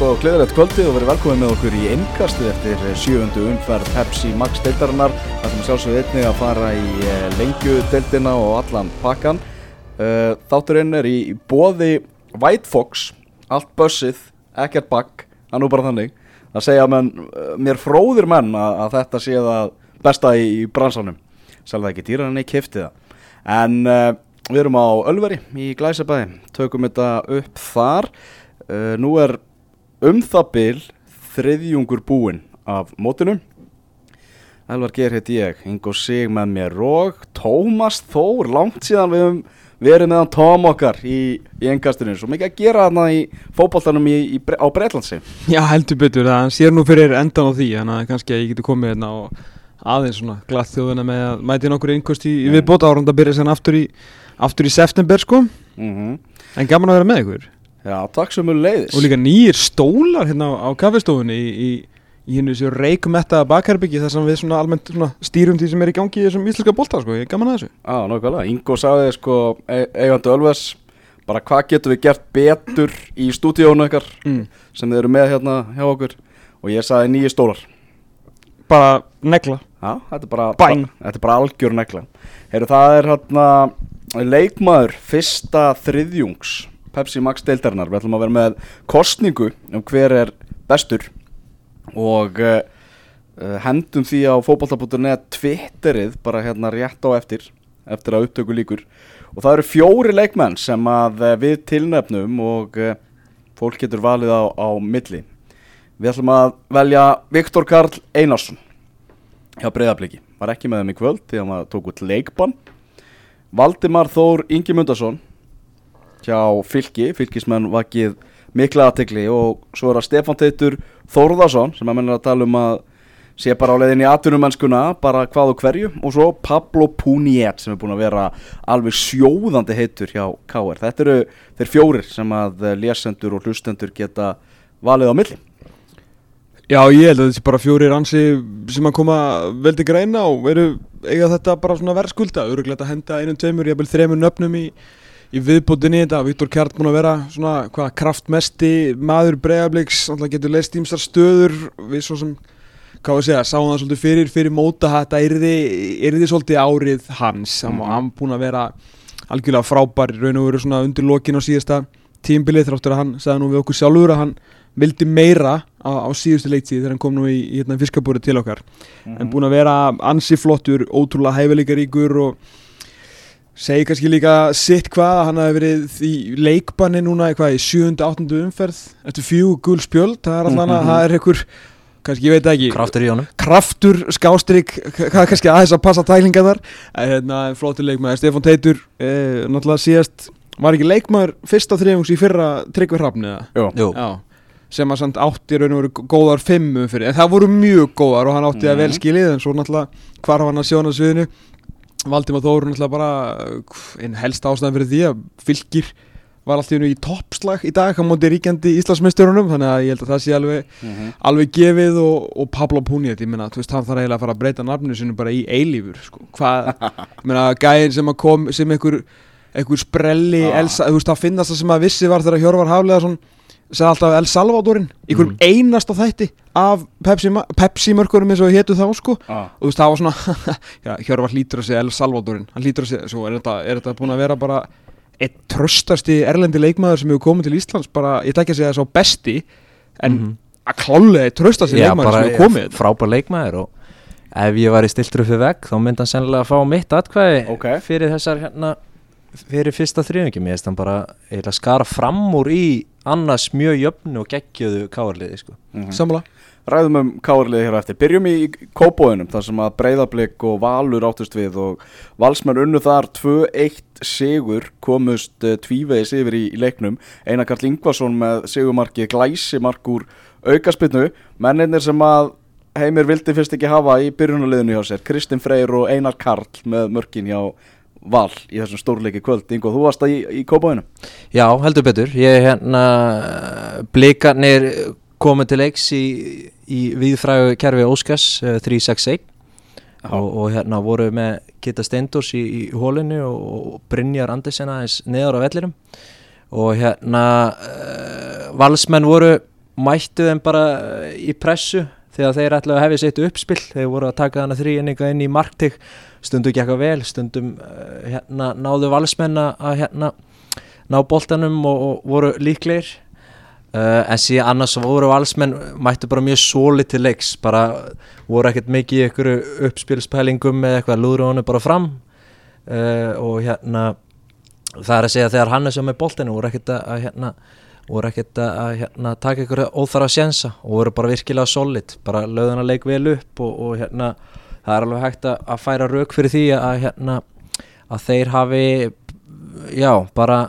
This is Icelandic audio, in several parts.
Gott og gleðilegt kvöldi og verið velkomið með okkur í innkastið eftir sjöfundu umferð Pepsi Max deildarinnar. Það sem sjálfsög einnig að fara í eh, lengjudeildina og allan pakkan. Eh, þátturinn er í bóði White Fox, allt bussið, ekkert bakk, það er nú bara þannig. Það segja menn, eh, mér fróðir menn að, að þetta sé það besta í, í bransanum. Sjálf ekki dýran en ég kifti það. En við erum á Ölveri í Glæsabæði, tökum þetta upp þar. Uh, nú er um það bil þriðjungur búinn af mótinu. Elvar Geir heiti ég, Ingo Sig með mér og Tómas Þór, langt síðan við höfum verið meðan Tóm okkar í, í engastinu. Svo mikið að gera þarna í í, á Breitlandsi. Já, heldur betur, það sér nú fyrir endan á því, þannig að kannski að ég geti komið hérna og aðeins svona glatt þjóðuna með að mæti nokkur einhverst í, í viðbóta áranda byrja sen aftur í, aftur í september sko, Mm en gaman að vera með ykkur. Já, takk sem mjög leiðis. Og líka nýjir stólar hérna á, á kaffestofunni í, í, í hennu þessu reikumetta bakherbyggi þar sem við svona almennt svona stýrum því sem er í gangi í þessum íslenska bolta sko, ég er gaman að þessu. Já, nákvæmlega. Ingo sagði sko, e eigandi Ölvers, bara hvað getum við gert betur í stúdíónu ykkar Mm. sem þið eru með hérna hjá okkur og ég sagði nýju stólar. Bara negla. Já, þetta er bara, bara, þetta er bara algjör negla. Heyrðu, það er hérna leikmaður fyrsta þriðjungs Pepsi Max deildarinnar. Við ætlum að vera með kostningu um hver er bestur og uh, hendum því á fótbolta.net Twitterið bara hérna rétt á eftir eftir að upptöku líkur og það eru fjóri leikmenn sem að uh, við tilnefnum og uh, fólk getur valið á, á milli. Við ætlum að velja Viktor Karl Einarsson hjá Breiðabliki var ekki með þeim í kvöld því að maður tók út leikbann Valdimar Þór Ingi Mundarsson hjá Fylki, Fylkismenn vakið mikla aðtegli og svo er það Stefán Teitur Þórðarsson sem að mennir að tala um að sé bara á leiðinni í atvinnumennskuna bara hvað og hverju. Og svo Pablo Puniet sem er búin að vera alveg sjóðandi heitur hjá KR þetta eru þeir fjórir sem að lesendur og hlustendur geta valið á milli. Já, ég held að þessi bara fjórir ansi sem að koma veldi greina og eru eiga þetta bara svona verðskulda. Öruglega að henda einum, tveimur, vil þremur nöfnum í, í viðbútinni þetta Viktor Kjart búin að vera svona hvað kraftmesti maður breiðabliks alltaf getur leist ímsar stöður. Við svo sem, hvað var að segja, sáum það svolítið fyrir fyrir móta þetta yrði, yrði svolítið árið hans. Var hann búin að vera algjörlega frábær raun og veru svona undir lokin á síðasta tímbilið þráttur að hann sagði nú við okkur sjálfur að hann vildi meira á, á síðustu leiktíð þegar hann kom nú í, í hérna, fiskabúri til okkar. En búin að vera ansi flottur ótrúlega hæfileikaríkur og segi kannski líka sitt hvað að hann hafi verið í leikbanni núna í hvað í 7. 8. umferð eftir fjú gul spjöld það er alltaf hann að það er einhver kannski ég veit það ekki Kraftur í honum kraftur, skástrík, hvað kannski aðeins að passa tælinga þar hérna, flottur leikmaður, Stefán Teitur eh, náttúrulega síðast, var ekki leikmaður fyrsta þriðjungs í fyrra Tryggvi Hrafn eða? Jú. Jú, Já, sem að samt átti raun og veru góðar fimmum fyrir, en það voru mjög góðar og hann átti að vel Mhm. skilið en svo náttúrulega hvar var hann að sjóna sviðinu Valdimar Þóru náttúrulega bara uh, einn helst ástæðan fyrir því að fylgir var allt í toppslag í dag á móti ríkjandi Íslandsmeisturunum þannig að ég held að það sé alveg, alveg gefið og, og Pablo Puniet, ég meina, þú veist, hann þarf eiginlega að fara að breyta nafninu sinu bara í eilífur sko. hvað, ég meina, gæðin sem að kom sem einhver, einhver sprelli Ah. Elsa, þú veist, það finnast það sem að vissi var þegar Hjörvar Haflega svona segði alltaf El Salvadorinn einhverjum Mm. einasta þætti af Pepsi, Pepsi mörkurum eins og hétu þá sko ah. og þú veist það var svona Hjörvar hlýtur að segja El Salvadorinn hann hlýtur að segja, svo er þetta, er þetta búin að vera bara eitt tröstasti erlendi leikmaður sem hefur komið til Íslands bara, ég takk að segja svo besti en Mhm. að klálega eitt tröstasti Já, leikmaður bara sem hefur komið frábær leikmaður og ef ég var í við vegg þá myndi hann sennilega að fá mitt atkvæði Ok. fyrir þessar hérna fyrir fyrsta þriðingi, mér finnst hann bara skara fram úr í annars mjög jöfnu og geggjöðu káarliði sko. Mhm. sammála Ræðum um káarliði hér eftir. Byrjum í kópóðunum þar sem að Breiðablик og Valur áttust við og Valsmenn unnu þar 2-1 sigur komust uh, tvívegis yfir í, í leiknum. Einar Karl Ingvarsson með sigurmarkið glæsimark úr aukaspinnu. Menninir sem að Heimir vildi fyrst ekki hafa í byrjunarliðinu hjá sér. Kristinn Freyr og Einar Karl með mörkin hjá Val í þessum stórleiki kvöld. Ingo, þú varst það í, í kópóðunum? Já, heldur betur. Ég hérna blikarnir komið til leiks í, í viðfræðu kerfi Óskars uh, 361 og, og hérna voru með Kitta Steindors í, í hólinu og, Brynjar Andersen aðeins neðar á vellinum. Og hérna uh, valsmenn voru mættu þeim bara eh, í pressu þegar þeir ætlaðu að hefja sitt uppspill þeir voru að taka hana þrýinninga inn í marktík stundum gekk að vel, stundum uh, hérna náðu valsmenn að hérna ná boltanum og, og voru líklegir. Uh, en síðan annars voru valsmenn mættu bara mjög sóli til leiks bara voru ekkert mikið í einhverju uppspilspælingum eða eitthvað lúður honu bara fram. Uh, og hérna það er að segja þegar hann er sem með boltinu voru ekkert að, hérna voru ekkert að hérna, taka ykkur óþara sjensa og voru bara virkilega solid bara löðuna leik vel upp og, og hérna það er alveg hægt að, að færa rauk fyrir því að hérna að þeir hafi já bara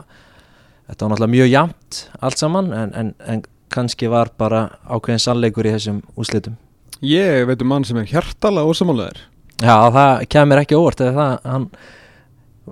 þetta var náttúrulega mjög jamt allt saman en, en, en kannski var bara ákveðin sannleikur í þessum úslitum Ég veit um mann sem er hjartalega ósamálaður Já það kemur ekki óvart eða það hann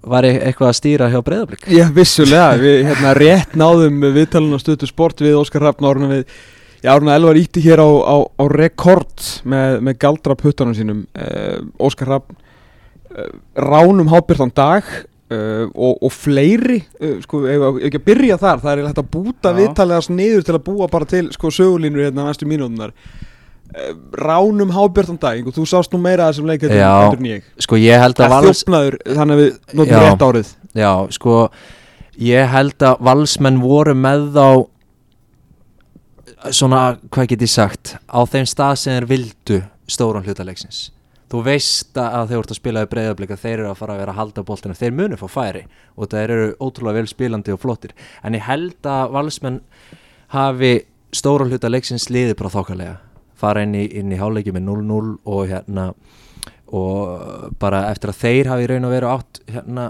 var e- eitthvað að stýra hjá breyðablík Já, vissulega, við hérna rétt náðum viðtalun á stötu sport við Óskar Hrafn áruna við Já, áruna Elvar ítti hér á, á, á rekord með, með galdra puttanum sínum. Uh, Óskar Hrafn uh, ránum hábyrðan dag uh, og, og fleiri sko, ef ekki að byrja þar það er hægt að búta Já. viðtalið hans niður til að búa bara til sko sögulínur hérna næstu mínútunar ránum hábjörn dag og þú sást nú meira þessum leik Sko ég held að Vals þjófnaður, þannig að við notum rétt árið. Já, sko ég held að valsmenn voru með þá svona, hvað get ég sagt á þeim stað sem þeir vildu stóran hlutaleiksins þú veist að þeir voru að spila í breyðablika þeir eru að fara að vera að halda boltinu þeir munu fá færi og þeir eru ótrúlega vel spilandi og flottir. En ég held að valsmenn hafi stóran hlutaleiksins liði bara þokkalega. Fara inn í, í háleiki með 0-0 og hérna og bara eftir að þeir hafi raun og veru átt hérna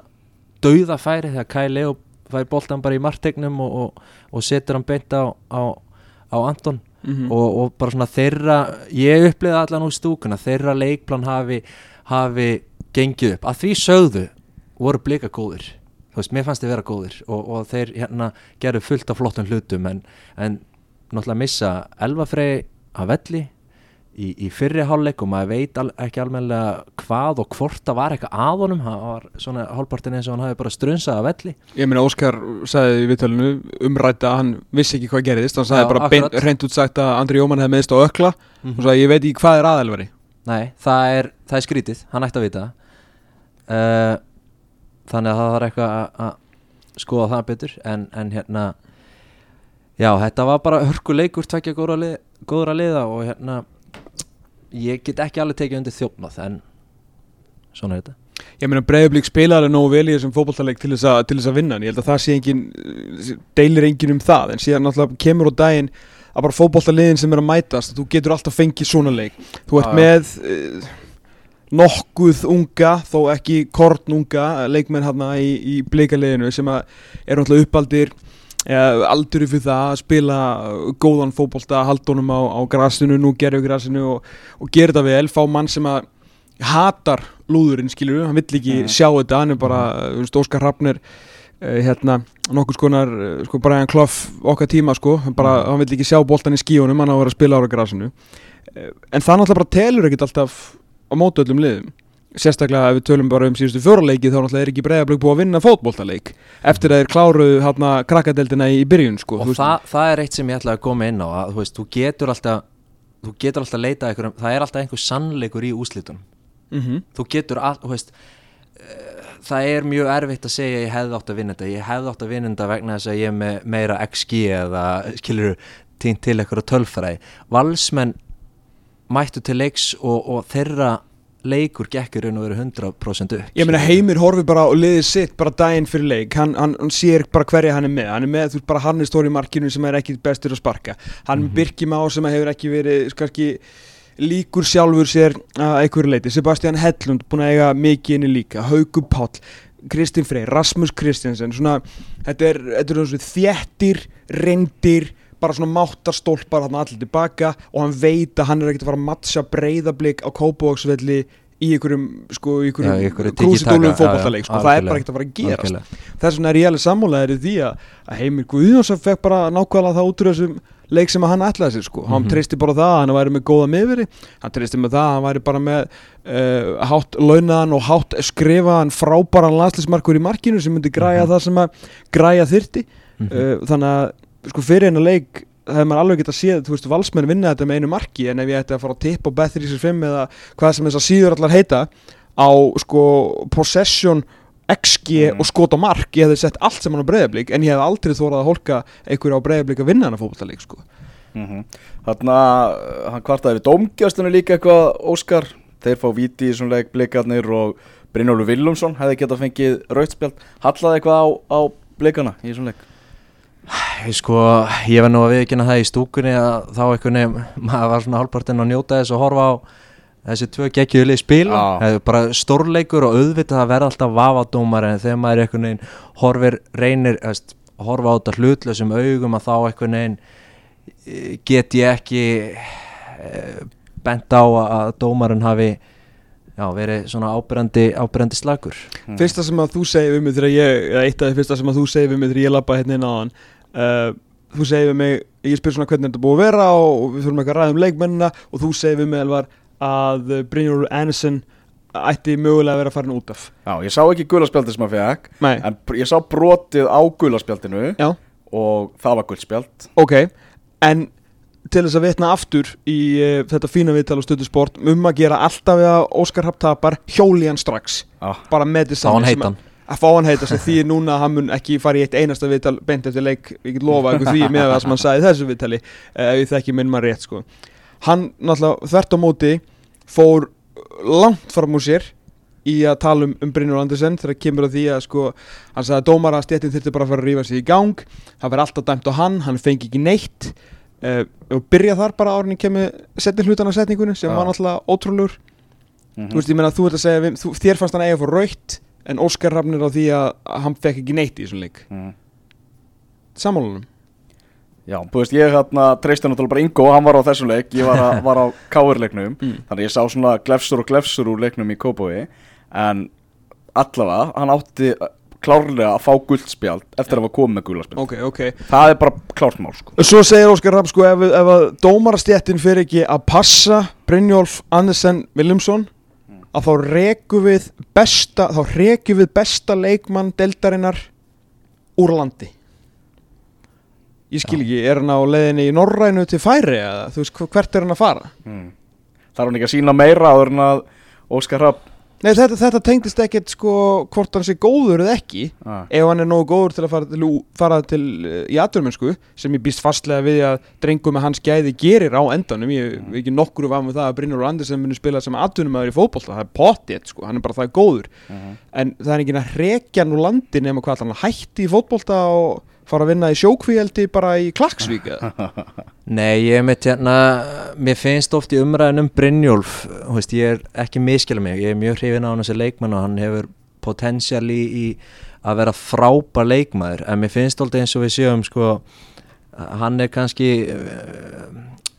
dauða færi þegar Kai Leo fær boltan bara í martegnum og, og, og setur hann beint á, á, á Anton Mhm. og, og bara svona þeirra ég uppliði allan úr stúkuna þeirra leikplan hafi, hafi gengið upp, að því sögðu voru blika góðir þú veist, mér fannst þið vera góðir og, og þeir hérna gerðu fullt af flottum hlutum en, en náttúrulega missa Elvafrey að velli í, í fyrri hálfleik og maður veit al, ekki almennilega hvað og hvort það var eitthvað að honum. Það var svona hálfpartin eins og hann hafi bara strunsað að velli. Ég meina Óskar sagði í viðtalinu umrætta að hann vissi ekki hvað gerðist. Hann sagði Já, bara beint, akkurat. reynd út sagt að Andri Jómann hefði meðist á ökla. Mhm. og sagði ég veit ekki hvað er aðelvari Nei, það er, það er skrítið, hann ætti að vita uh, Þannig að það þarf eitthvað að- að skoða það betur. En, en hérna Já, þetta var bara hörkuleikur tvekja góðra liða og hérna ég get ekki alveg tekið undir þjófnað en svona er þetta Ég meina Breiðablík spilaði alveg nógu vel í þessum fótballtaleik til þess, að, til þess að vinna en ég held að það sé engin deilir engin um það en síðan náttúrulega kemur á daginn að bara fótballtaliðin sem er að mætast þú getur alltaf fengið svona leik þú ert já. með uh, nokkuð unga þó ekki kornunga leikmenn hérna í, í bleikaliðinu sem að eru náttúrulega uppaldir eða alduri fyrir það að spila góðan fótbolta, halda honum á, á grasinu, nú gerðu grasinu og, og gera þetta vel, fá mann sem að hatar lúðurinn skilur hann vill ekki Mhm. sjá þetta, hann er bara þú veist, Óskar Hrafnir uh, hérna, nokkuð skonar uh, sko, Brian Clough okkar tíma sko, hann, bara, hann vill ekki sjá boltan í skíunum, hann á að vera að spila ára grasinu. Uh, en það náttúrulega bara telur ekkit alltaf á mótu öllum liðum sérstaklega ef við tölum bara um síðustu fjóraleiki þá náttúrulega er ekki breyðablögg búið að vinna fótboltaleik eftir að þeir kláruðu hérna krakkadeldina í byrjun sko, og það, það er eitt sem ég ætla að koma inn á að þú veist, þú getur alltaf þú getur alltaf leitað einhverjum, það er alltaf einhver sannleikur í úslitunum Mhm. þú getur all, þú veist eh, það er mjög erfitt að segja ég hefði átt að vinna þetta, ég hefði átt að vinna þetta vegna þess að ég er með meira XG eða skilur týnt til eitthvað tölfræði. Valsmenn mættu til leiks og, og þeirra leikur gekkur raun og veru 100% upp Ég meina Heimir horfi bara og liðið sitt bara daginn fyrir leik, hann, hann, hann sér bara hverja hann er með, hann er með þú veist bara hann er stóri markinu sem er ekki bestur að sparka. Hann mm -hmm. Birkjum á sem hefur ekki verið kannski líkur sjálfur sér að einhverju leiti, Sebastian Hellund búin að eiga mikið inni líka, Hauku Páll Kristinn Frey, Rasmus Kristjansen svona, þetta er, þetta er svona þéttir, reyndir bara svona máttarstólpar hann allir tilbaka og hann veit að hann er ekkert að fara að matcha breyðablík á Kópavóksvelli í einhverjum, sko, krúsidúlum já, já, fótballtaleik, sko, það er bara ekkert að fara að gerast Algjörlega. þess vegna er ég alveg sammálaður í því að, Heimir Guðjónsson fekk bara nákvæmlega það út úr þessum leik sem hann ætlaði sér sko, hann Mhm. treysti bara það að hann væri með góða miðveri, hann treysti með það að hann væri bara með uh, hátt launaðan og hátt skrifaðan frábæran landslismarkur í markinu sem myndi græja Mhm. það sem að græja þyrti Mhm. uh, þannig að sko fyrir hennar leik hefði maður alveg getað séð, þú veist, valsmenn vinna þetta með einu marki en ef ég ætti að fara að tippa á Bet365 eða hvað sem þessar síður allar heita á sko possession XG Mm. og skot á mark ég hefði sett allt sem hann á breyðablík en ég hefði aldrei þórað að hólka einhverju á breyðablík að vinna hann að fótballtaleik sko. mm Þarna, uh, hann kvartaði við dómgjastunni líka eitthvað Óskar Þeir fá víti í svona leik blikarnir og Brynjólu Willumsson hefði getað fengið rautspjald Hallaði eitthvað á, á blikana í svona leik sko, ég var nú að viðkynna það í stúkunni að þá einhvern veginn, maður var svona hálfpartinn að njóta þess að horfa á þessi tvö geggjuðli spila, Já. það er bara stórleikur og auðvitað að verða alltaf vafadómar en þegar maður einhvern veginn horfir, reynir, eðst, horfa á þetta hlutlausum augum að þá einhvern veginn eh, get ég ekki eh, bent á að dómarinn hafi já, verið svona ábyrjandi, slagur. Fyrsta sem að þú segir við mig þegar ég, eða eitt af því fyrsta sem að þú segir við mig þegar ég lappa hérna inn á hann uh, Þú segir við mig, ég spyr svona hvernig þetta er búið að vera og við fyrir eitthvað að ræða um leikmennina og þú segir við mig Elvar að Brynjólfur Andersen ætti mögulega að vera farin út af. Já, ég sá ekki gulaspjaldi sem hann fekk Nei, En ég sá brotið á gulaspjaldinu já, Og það var gulspjald ok En til þess að vitna aftur í uh, þetta fína viðtal og stöðusport um að gera alltaf við að Óskar Rapp tapar hjóli hann strax. Já, bara með Þá hann heitan. Að fá hann heita sem því núna að hann mun ekki fara í eitt einasta viðtal beint eftir leik, ég get lofa ykkur því með það sem hann sagði þessu viðtali eh, ef ég þekki minn maður rétt sko. Hann náttúrulega þvert á móti fór langt fram úr sér í að tala um, um Brynjur Andersen þegar kemur að því að sko hann sagði að dómara stjettin þurfti bara að fara að rífa sig í gang. Það verði alltaf dæmt á hann, hann fengi ekki neitt. Uh, og byrja þar bara árinni kemur setni hlutan af setningunni sem Já. var náttúrulega ótrúlegur. Mm þú veist, ég meina þú ert að segja þér fannst hann eiga fór raukt en Óskar rafnir á því að, að hann fekk ekki neitt í þessum leik -hmm. sammálunum Já, þú veist, ég hérna treysti náttúrulega bara Ingo, hann var á þessum leik, ég var, a, var á káurleiknum, Mm. þannig ég sá svona glefsur og glefsur úr leiknum í Kópói, en allavega, hann átti klárlega að fá guldspjald eftir að hafa komið með guldspjald. ok, ok Það er bara klárt mál, sko. svo segir Óskar Rapp sko ef, ef að dómarastjettin fyrir ekki að passa Brynjólf Andersen Williamson að þá reku við besta þá reku við besta leikmann deltarinnar úr landi. Ég skil ekki, er hann á leiðinni í Norrænu til færi eða þú veist hvert er hann að fara? Mm. Þarf hann ekki að sína meira áður en að Óskar Rapp, Nei, þetta, þetta tengdist ekkert sko hvort hann sé góður eða ekki. Ah, ef hann er nógu góður til að fara til, fara til uh, í aturmennsku sem ég býst fastlega við að drengu með hans gæði gerir á endanum. Ég mm. ekki nokkru var með það að Brynjólfur Andersen muni spila sem aturmæður í fótbolta, það er potið sko, hann er bara það góður. Mhm. en það er ekki að rekja nú landi nema hvað hann hætti í fótbolta og fara að vinna í sjókvíeldi bara í Klaksvík eða? Nei, ég mitt hérna, mér finnst oft í umræðin um Brynjólf, veist, ég er ekki miskila mig, ég er mjög hrifin á hann þessi leikmann og hann hefur potensial í, að vera frábær leikmaður, en mér finnst alltaf eins og við séum, sko, hann er kannski, uh,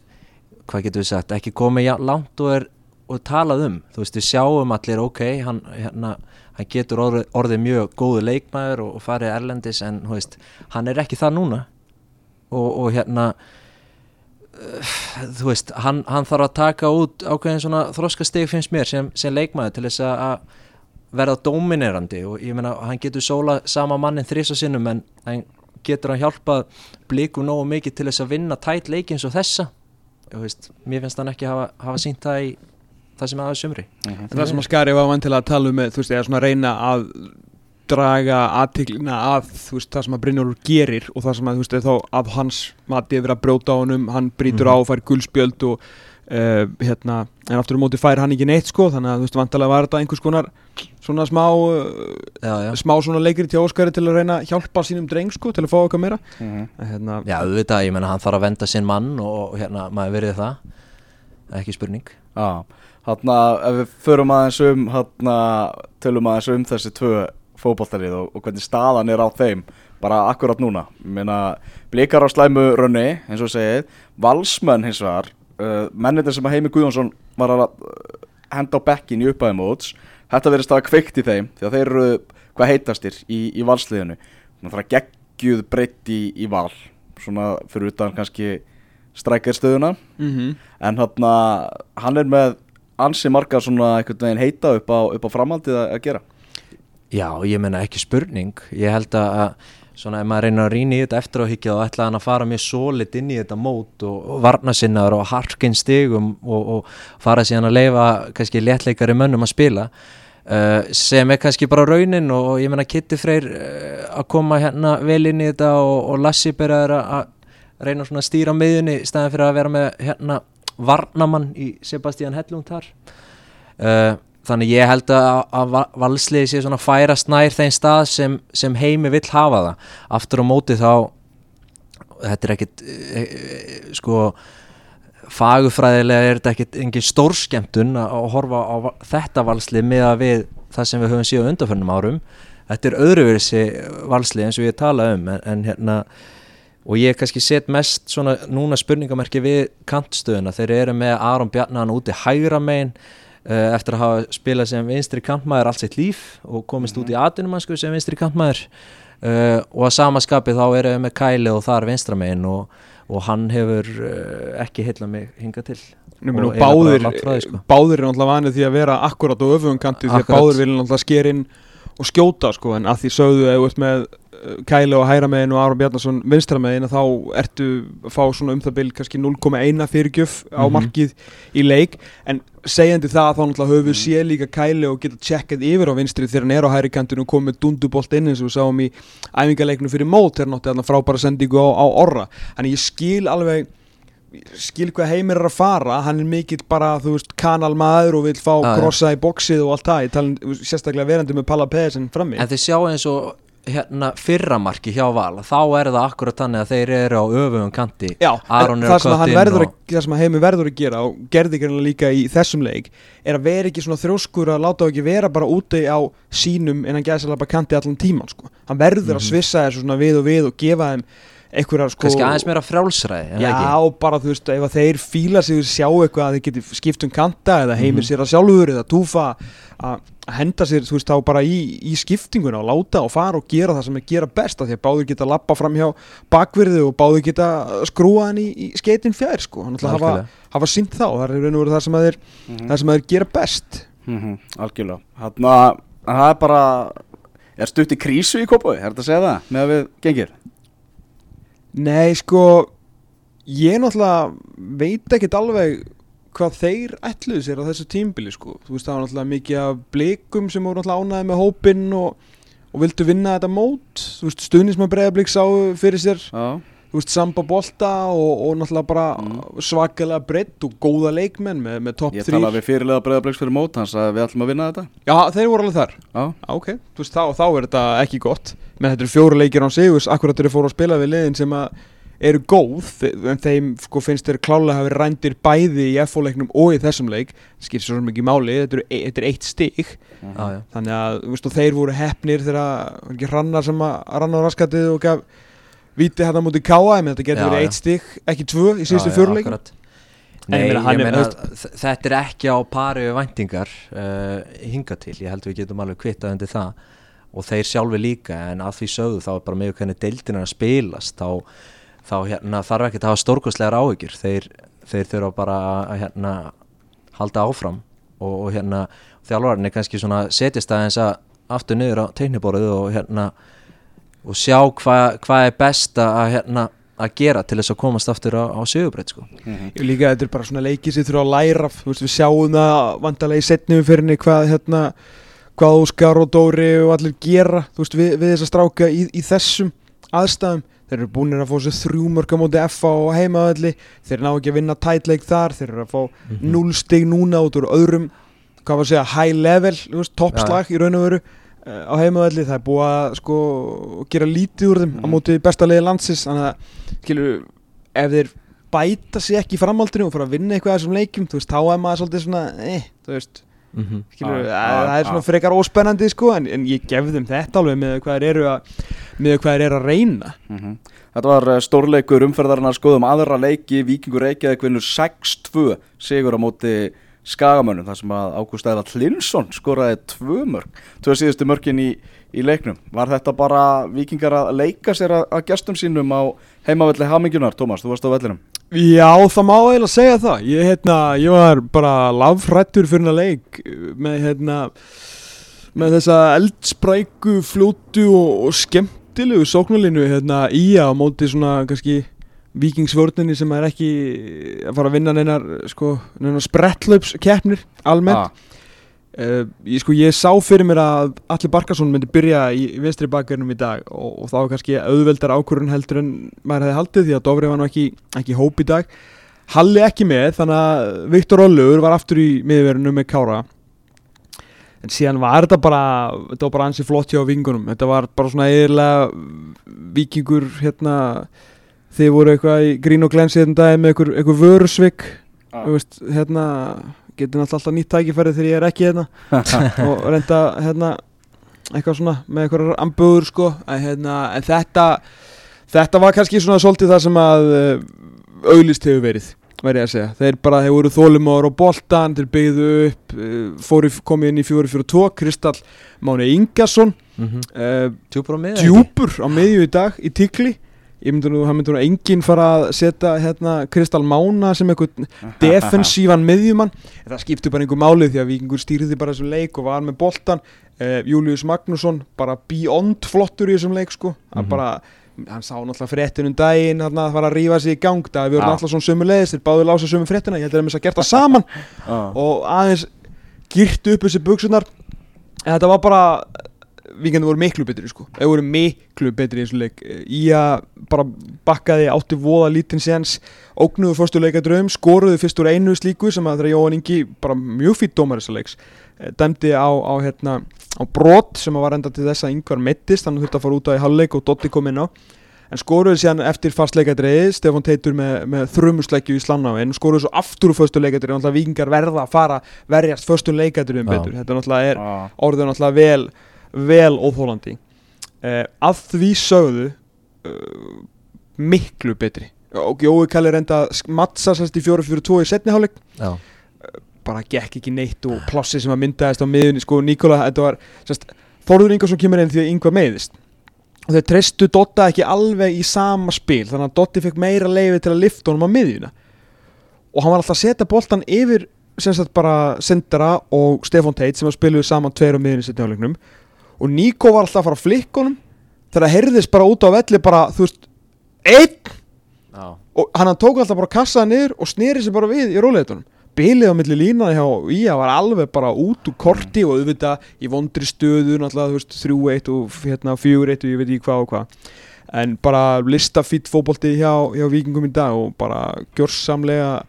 hvað getur við sagt, ekki komið langt og er og talað um, þú veist, við sjáum allir, ok, hann, hérna, hann getur orðið, orðið mjög góðu leikmaður og, og farið erlendis, en, veist, hann er ekki það núna. Og, og hérna, þú veist, hann, hann þarf að taka út ákveðin svona þroskastig finnst mér sem, sem leikmaður til þess að- verða dominerandi og ég meina hann getur sóla sama mannin þrísa sinnum en hann getur hann hjálpað blikum nógu mikið til þess að vinna tætt leiki eins og þessa? Og veist, mér finnst hann ekki hafa, hafa sínt það í það sem aðeins sumri Mhm. En það sem að Skari var vantilega að tala um með, þú veist, eða svona reyna að draga aðtiklina að þú veist, það sem að Brynjólfur gerir og það sem að, þú veist, þá af hans mati er verið að brjóta á honum, hann brýtur Mhm. á og fær guldspjöld og uh, hérna, en aftur um móti fær hann ekki neitt sko, þannig að þú veist, vantilega var þetta einhvers konar svona smá uh, Já, já, smá svona leikri til Óskari til að reyna að hjálpa sínum dreng sko, til að fá eitthvað meira Mhm. en hérna, já auðvitað, ég meina hann þarf að venda sinn mann og hérna, maður verið það ekki spurning Já, þarna ef við förum aðeins um þarna tölum aðeins um þessi tvö fótballtarið og, og hvernig staðan er á þeim. Bara akkurat núna. Ég meina, blikar á slæmu rönni eins og segið, valsmenn hins vegar uh, mennir sem að Heimi Guðjónsson var að uh, henda á bekkin í upphæði móts þetta verðist að hafa kveikt í þeim því að þeir eru hvað heitastir í, í valsliðinu? Það er geggjuð breytt í, í val svona fyrir utan kannski strækjarstöðuna mm En hann, hann er með ansi marga svona einhvern veginn heita upp á, upp á framhaldið að, gera? Já, ég meina ekki spurning. Ég held að, svona ef maður reynir að rýna í þetta eftir á higgja þá ætlaði hann að fara mjög solid inn í þetta mót og, og varna sinnaður og harkinn stigum og, og fara síðan að leifa kannski léttleikari mönnum að spila uh, sem er kannski bara raunin og, og ég menna Kitty Freyr uh, að koma hérna vel inn í þetta og, Lassi byrjaður að reyna svona að stýra miðjunni í staðin fyrir að vera með hérna varnamann í Sebastian Hellung þar. Uh, þannig ég held að, að Va- valsliði sé svona færast nær þeim stað sem, sem heimi vill hafa það. Aftur á móti þá þetta er ekkit e, e, sko fagufræðilega er þetta ekkit engin stórskemtun að horfa á þetta valslið með að við það sem við höfum síðan undanförnum árum. Þetta er öðruversi valslið eins og ég tala um en, en hérna og ég kannski set mest svona núna spurningamerki við kantstöðuna. Þeir eru með Aron Bjarnan úti hægra megin uh, eftir að hafa spilað sem vinstri kantmaður allt sitt líf og komist út í atvinnumannsku sem vinstri kantmaður. Uh, og að sama skapi þá eru við með Kæli og þar vinstra megin og, og hann hefur uh, ekki heilla mig hinga til. Nú, og báðir, því, sko. báðir er náttúrulega vanið því að vera akkurat á öfugum kanti því að báðir vilja náttúrulega sker inn og skjóta sko en að því sögðu þú ert með Kæli og Hæra megin og Aron Bjarnason vinstra megin að þá ertu að fá svona um það bil kannski 0,1 fyrirgjöf á Mhm. markið í leik. En segjandi það þá náttúrulega höfum við séð líka Kæli og geta tjekkað yfir á vinstri þegar hann er á hæri kantinu og komið dundubolt inn eins og við sáum í æfingaleiknu fyrir mót þegar náttúrulega frábæra sendingu á, á orra. Þannig ég skil alveg skil hvað heimir er að fara. Hann er mikill bara, þú veist, kanalmaður og vil fá já. krossa í bóksið og allt það. Sérstaklega verandi með Palla Pedersen frammi. En þið sjáu eins og hérna fyrramarki hjá Val þá er það akkurat þannig að þeir eru á öfugum kanti Já, það sem, verður og- að, það sem heimi verður að gera og gerði greinlega líka í þessum leik er að vera ekki svona þrjóskur að láta þá ekki vera bara úti á sínum en hann gæði sér bara kanti allan tíman sko. hann verður að Mhm. svissa þessu við og við og gefa þeim einhverjar sko kannski aðeins meira það Já, ekki? bara þú veist, ef þeir fíla sig sjá eitthvað að þeir geti skipt um kanta eða heimir Mhm. sér að sjálfur eða túfa að henda sér, þú veist, þá bara í, í skiptinguna og láta og fara og gera það sem er gera best af því að báður geta lappa fram hjá bakvirði og báður geta skrúa hann í, í skeitin fjær, sko hann ætla að hafa, hafa sínt þá, það er í raun og veru það sem að þeir, það sem að þeir gera best Mhm, Algjörlega Þannig að það er bara Er stutt í krísu í kópaði, er þetta að segja það með að við gengir? Nei, sko ég náttúrulega veit ekkert alveg hvað þeir ætluðu sér á þessu tímbili sko. þú veist það var náttúrulega mikið af blikum sem voru náttúrulega ánæði með hópinn og, og vildu vinna þetta mót þú veist stuðnismann breyðablík sáu fyrir sér Já, þú veist samba bolta og, og náttúrulega bara Mm. svakalega breytt og góða leikmenn með, með topp ég 3 talaði við fyrirlega breyðabliks fyrir mót hans að við ætlum að vinna þetta. Já, þeir voru alveg þar. Já, Já, ok, þú veist þá, þá er þetta ekki gott. Menn þetta eru fjóru leikir án sigurs. Akkurat þeir fóru að spila við liðin sem að eru góð, en þeim sko finnst þeir klálega hafi rændir bæði í FO-leiknum og í þessum leik. Skil svo mikið máli, þetta, eru, e- þetta er eitt stig. Já, já. þannig að veist, og þeir voru hefnir þegar hrannar sem að rannar raskatið og gaf víti hérna mútið káa en þetta getur verið eitt stig, ekki tvö í síðustu ég Nei, meina, hann ég er- meina þetta er ekki á pari við væntingar uh, hinga til, ég held við getum alveg kvittað undir það. Og þeir sjálfi líka en að því sögðu þá er bara með hvernig deildin er að spilast. Þá, þá hérna, þarf ekki að hafa stórkostlegar áhyggjur. Þeir, þeir þurfa bara að hérna, halda áfram. Og, og hérna þjálfarinn er kannski svona setjast aðeins að aftur niður á teikniborðu og hérna og sjá hvað hva er best að hérna að gera til þess að komast aftur á, á sigurbreyt sko. Mhm. Ég líka þetta er bara svona leikið sem þurfa að læra af, þú veist, við sjáum það vandalega í setnum fyrirni hvað hérna hvað Óskar og Dóri og allir gera þú veist, við, við þess að stráka í, í þessum aðstæðum, þeir eru búinir að fá sér þrjú mörg á móti FA og heimaðalli þeir ná ekki að vinna tætleik þar þeir eru að fá Mhm. núl stig núna út úr öðrum hvað var að segja, high level þú veist, toppslag í raun og veru á heimaðalli, það er búið að sko gera lítið úr þeim á Mhm. móti besta liði landsins, þannig að skilur, ef þeir bæta sig ekki í framhaldinu og fara að vinna eitthvað af þessum leikjum, þú veist, þá er maður svolítið svona, eh, þú veist Mhm. skilur, Já, það, já, það er svona já. frekar óspennandi sko, en, en ég gef þeim þetta alveg með hvað þeir eru að með hvað þeir eru að reyna Mhm. Þetta var eh, stórleikur umferðarinnar skoðum aðra leiki Víkingur Reykjavík vinnur 6-2 sigur á móti Skagamönnum þar sem að Ágúst Æðra Linsson skoraði tvö mörg tvö síðustu mörkin í, í leiknum. Var þetta bara Víkingar að leika sér að, að gestum sínum á heimavelli Hamingjunar, Tómas, þú varst á vellinum. Já, það má eiginlega segja það. Ég, hérna, ég var bara lafrættur fyrir að leik með hérna með þessa eldspræku fljótu og, og skemmtilegu sóknarlinu hérna í á móti svona kannski vikingsvörninni sem er ekki að fara að vinna neinar sko, neinar sprettlöpskeppnir almennt. Ah, Uh, ég, sko, ég sá fyrir mér að Alli Barkarsson myndi byrja í, vinstri bakverðinum í dag og, og þá kannski auðveldar ákvörðun heldur en maður hefði haldið því að Dofri var nú ekki, ekki hóp í dag. Halli ekki með þannig að Viktor Ollur var aftur í miðverðinu með Kára. En síðan var þetta bara þetta var bara ansi flott hjá vikingunum þetta var bara svona eðurlega vikingur hérna þið voru eitthvað í grín og glensi þetta dag með eitthvað, eitthvað vörusvik. Ah. veist, hérna getur náttúrulega alltaf nýtt tækifæri þegar ég er ekki hérna. Og reynda hérna eitthvað svona með eitthvað amböður sko. En, hérna, en þetta þetta var kannski svona svolítið það sem að uh, auglist hefur verið verið að segja, þeir bara, þeir voru þólumóður á boltan, þeir byggðu upp uh, fóru, komið inn í 4-4-2 Kristall Máni Ingarsson mm uh, Tjúpur á miðju í dag í tikli ég myndi nú, hann myndi nú enginn fara að setja hérna Kristall Mána sem eitthvað defensívan miðjumann. Það skipti bara einhver málið því að Víkingur stýrði bara þessum leik og var með boltan uh, Július Magnússon bara beyond flottur í þessum leik sko. Hann Mhm. bara, hann sá náttúrulega fréttinum daginn hann að fara að rífa sig í gang. Það vorum Já. alltaf svona sömu leiðis þeir báðu lása sömu fréttina, ég held að þeir að gert það saman. Ah. og aðeins girtu upp þessi buksunar þetta var bara Víkandi voru miklu betri sko. Þeir voru miklu betri í þessu leik. Í að bara bakkaði átti voða lítinn séns Ógnuðu fyrstu leikadröðum Skoruðu fyrst úr einu slíku sem að þeirra Jóhann Ingi bara mjög fýtt dómar þessa leiks eh, Dæmdi á, á, hérna, á brot sem að var enda til þess að yngvar mittist Þannig þurfti að fara út á í halvleik og Dotti kom inn á. En skoruðu síðan eftir fast leikadröði Stefán Teitur með, með þrumusleikju í slannáin Skoruðu svo aftur úr fyrstu leikadröði Náttúrulega vikingar verða vel óþólandi uh, að því sögðu uh, miklu betri. Og Jói Kalli reynda að mattsa sérst í 4-4-2 í setniháleik Já, bara gekk ekki neitt og plossi sem að myndaðist á miðunni sko Nikola, þetta var sérst, Þorður Ingarsson kemur inn því að yngvar meiðist. Og þeir treystu Dotta ekki alveg í sama spil þannig að Dotti fekk meira leiði til að lifta honum á miðjuna. Og hann var alltaf að setja boltan yfir sem sagt bara Sindara og Stefan Teit sem að spiluðu saman tveir á miðjunni setni áleiknum og Nico var alltaf að fara að flikka honum þegar það heyrðist bara út á velli bara þú veist, einn! Já, og hann tók alltaf bara kassaði niður og sneri sér bara við í róleitunum bilið á milli línaði hjá Ía var alveg bara út úr korti og auðvitað í vondri stöðu náttúrulega þú veist 3-1 og hérna 4-1 og ég veit ekki hvað og hvað. En bara listafýtt fótbolti hjá, hjá vikingum í dag og bara gjörsamlega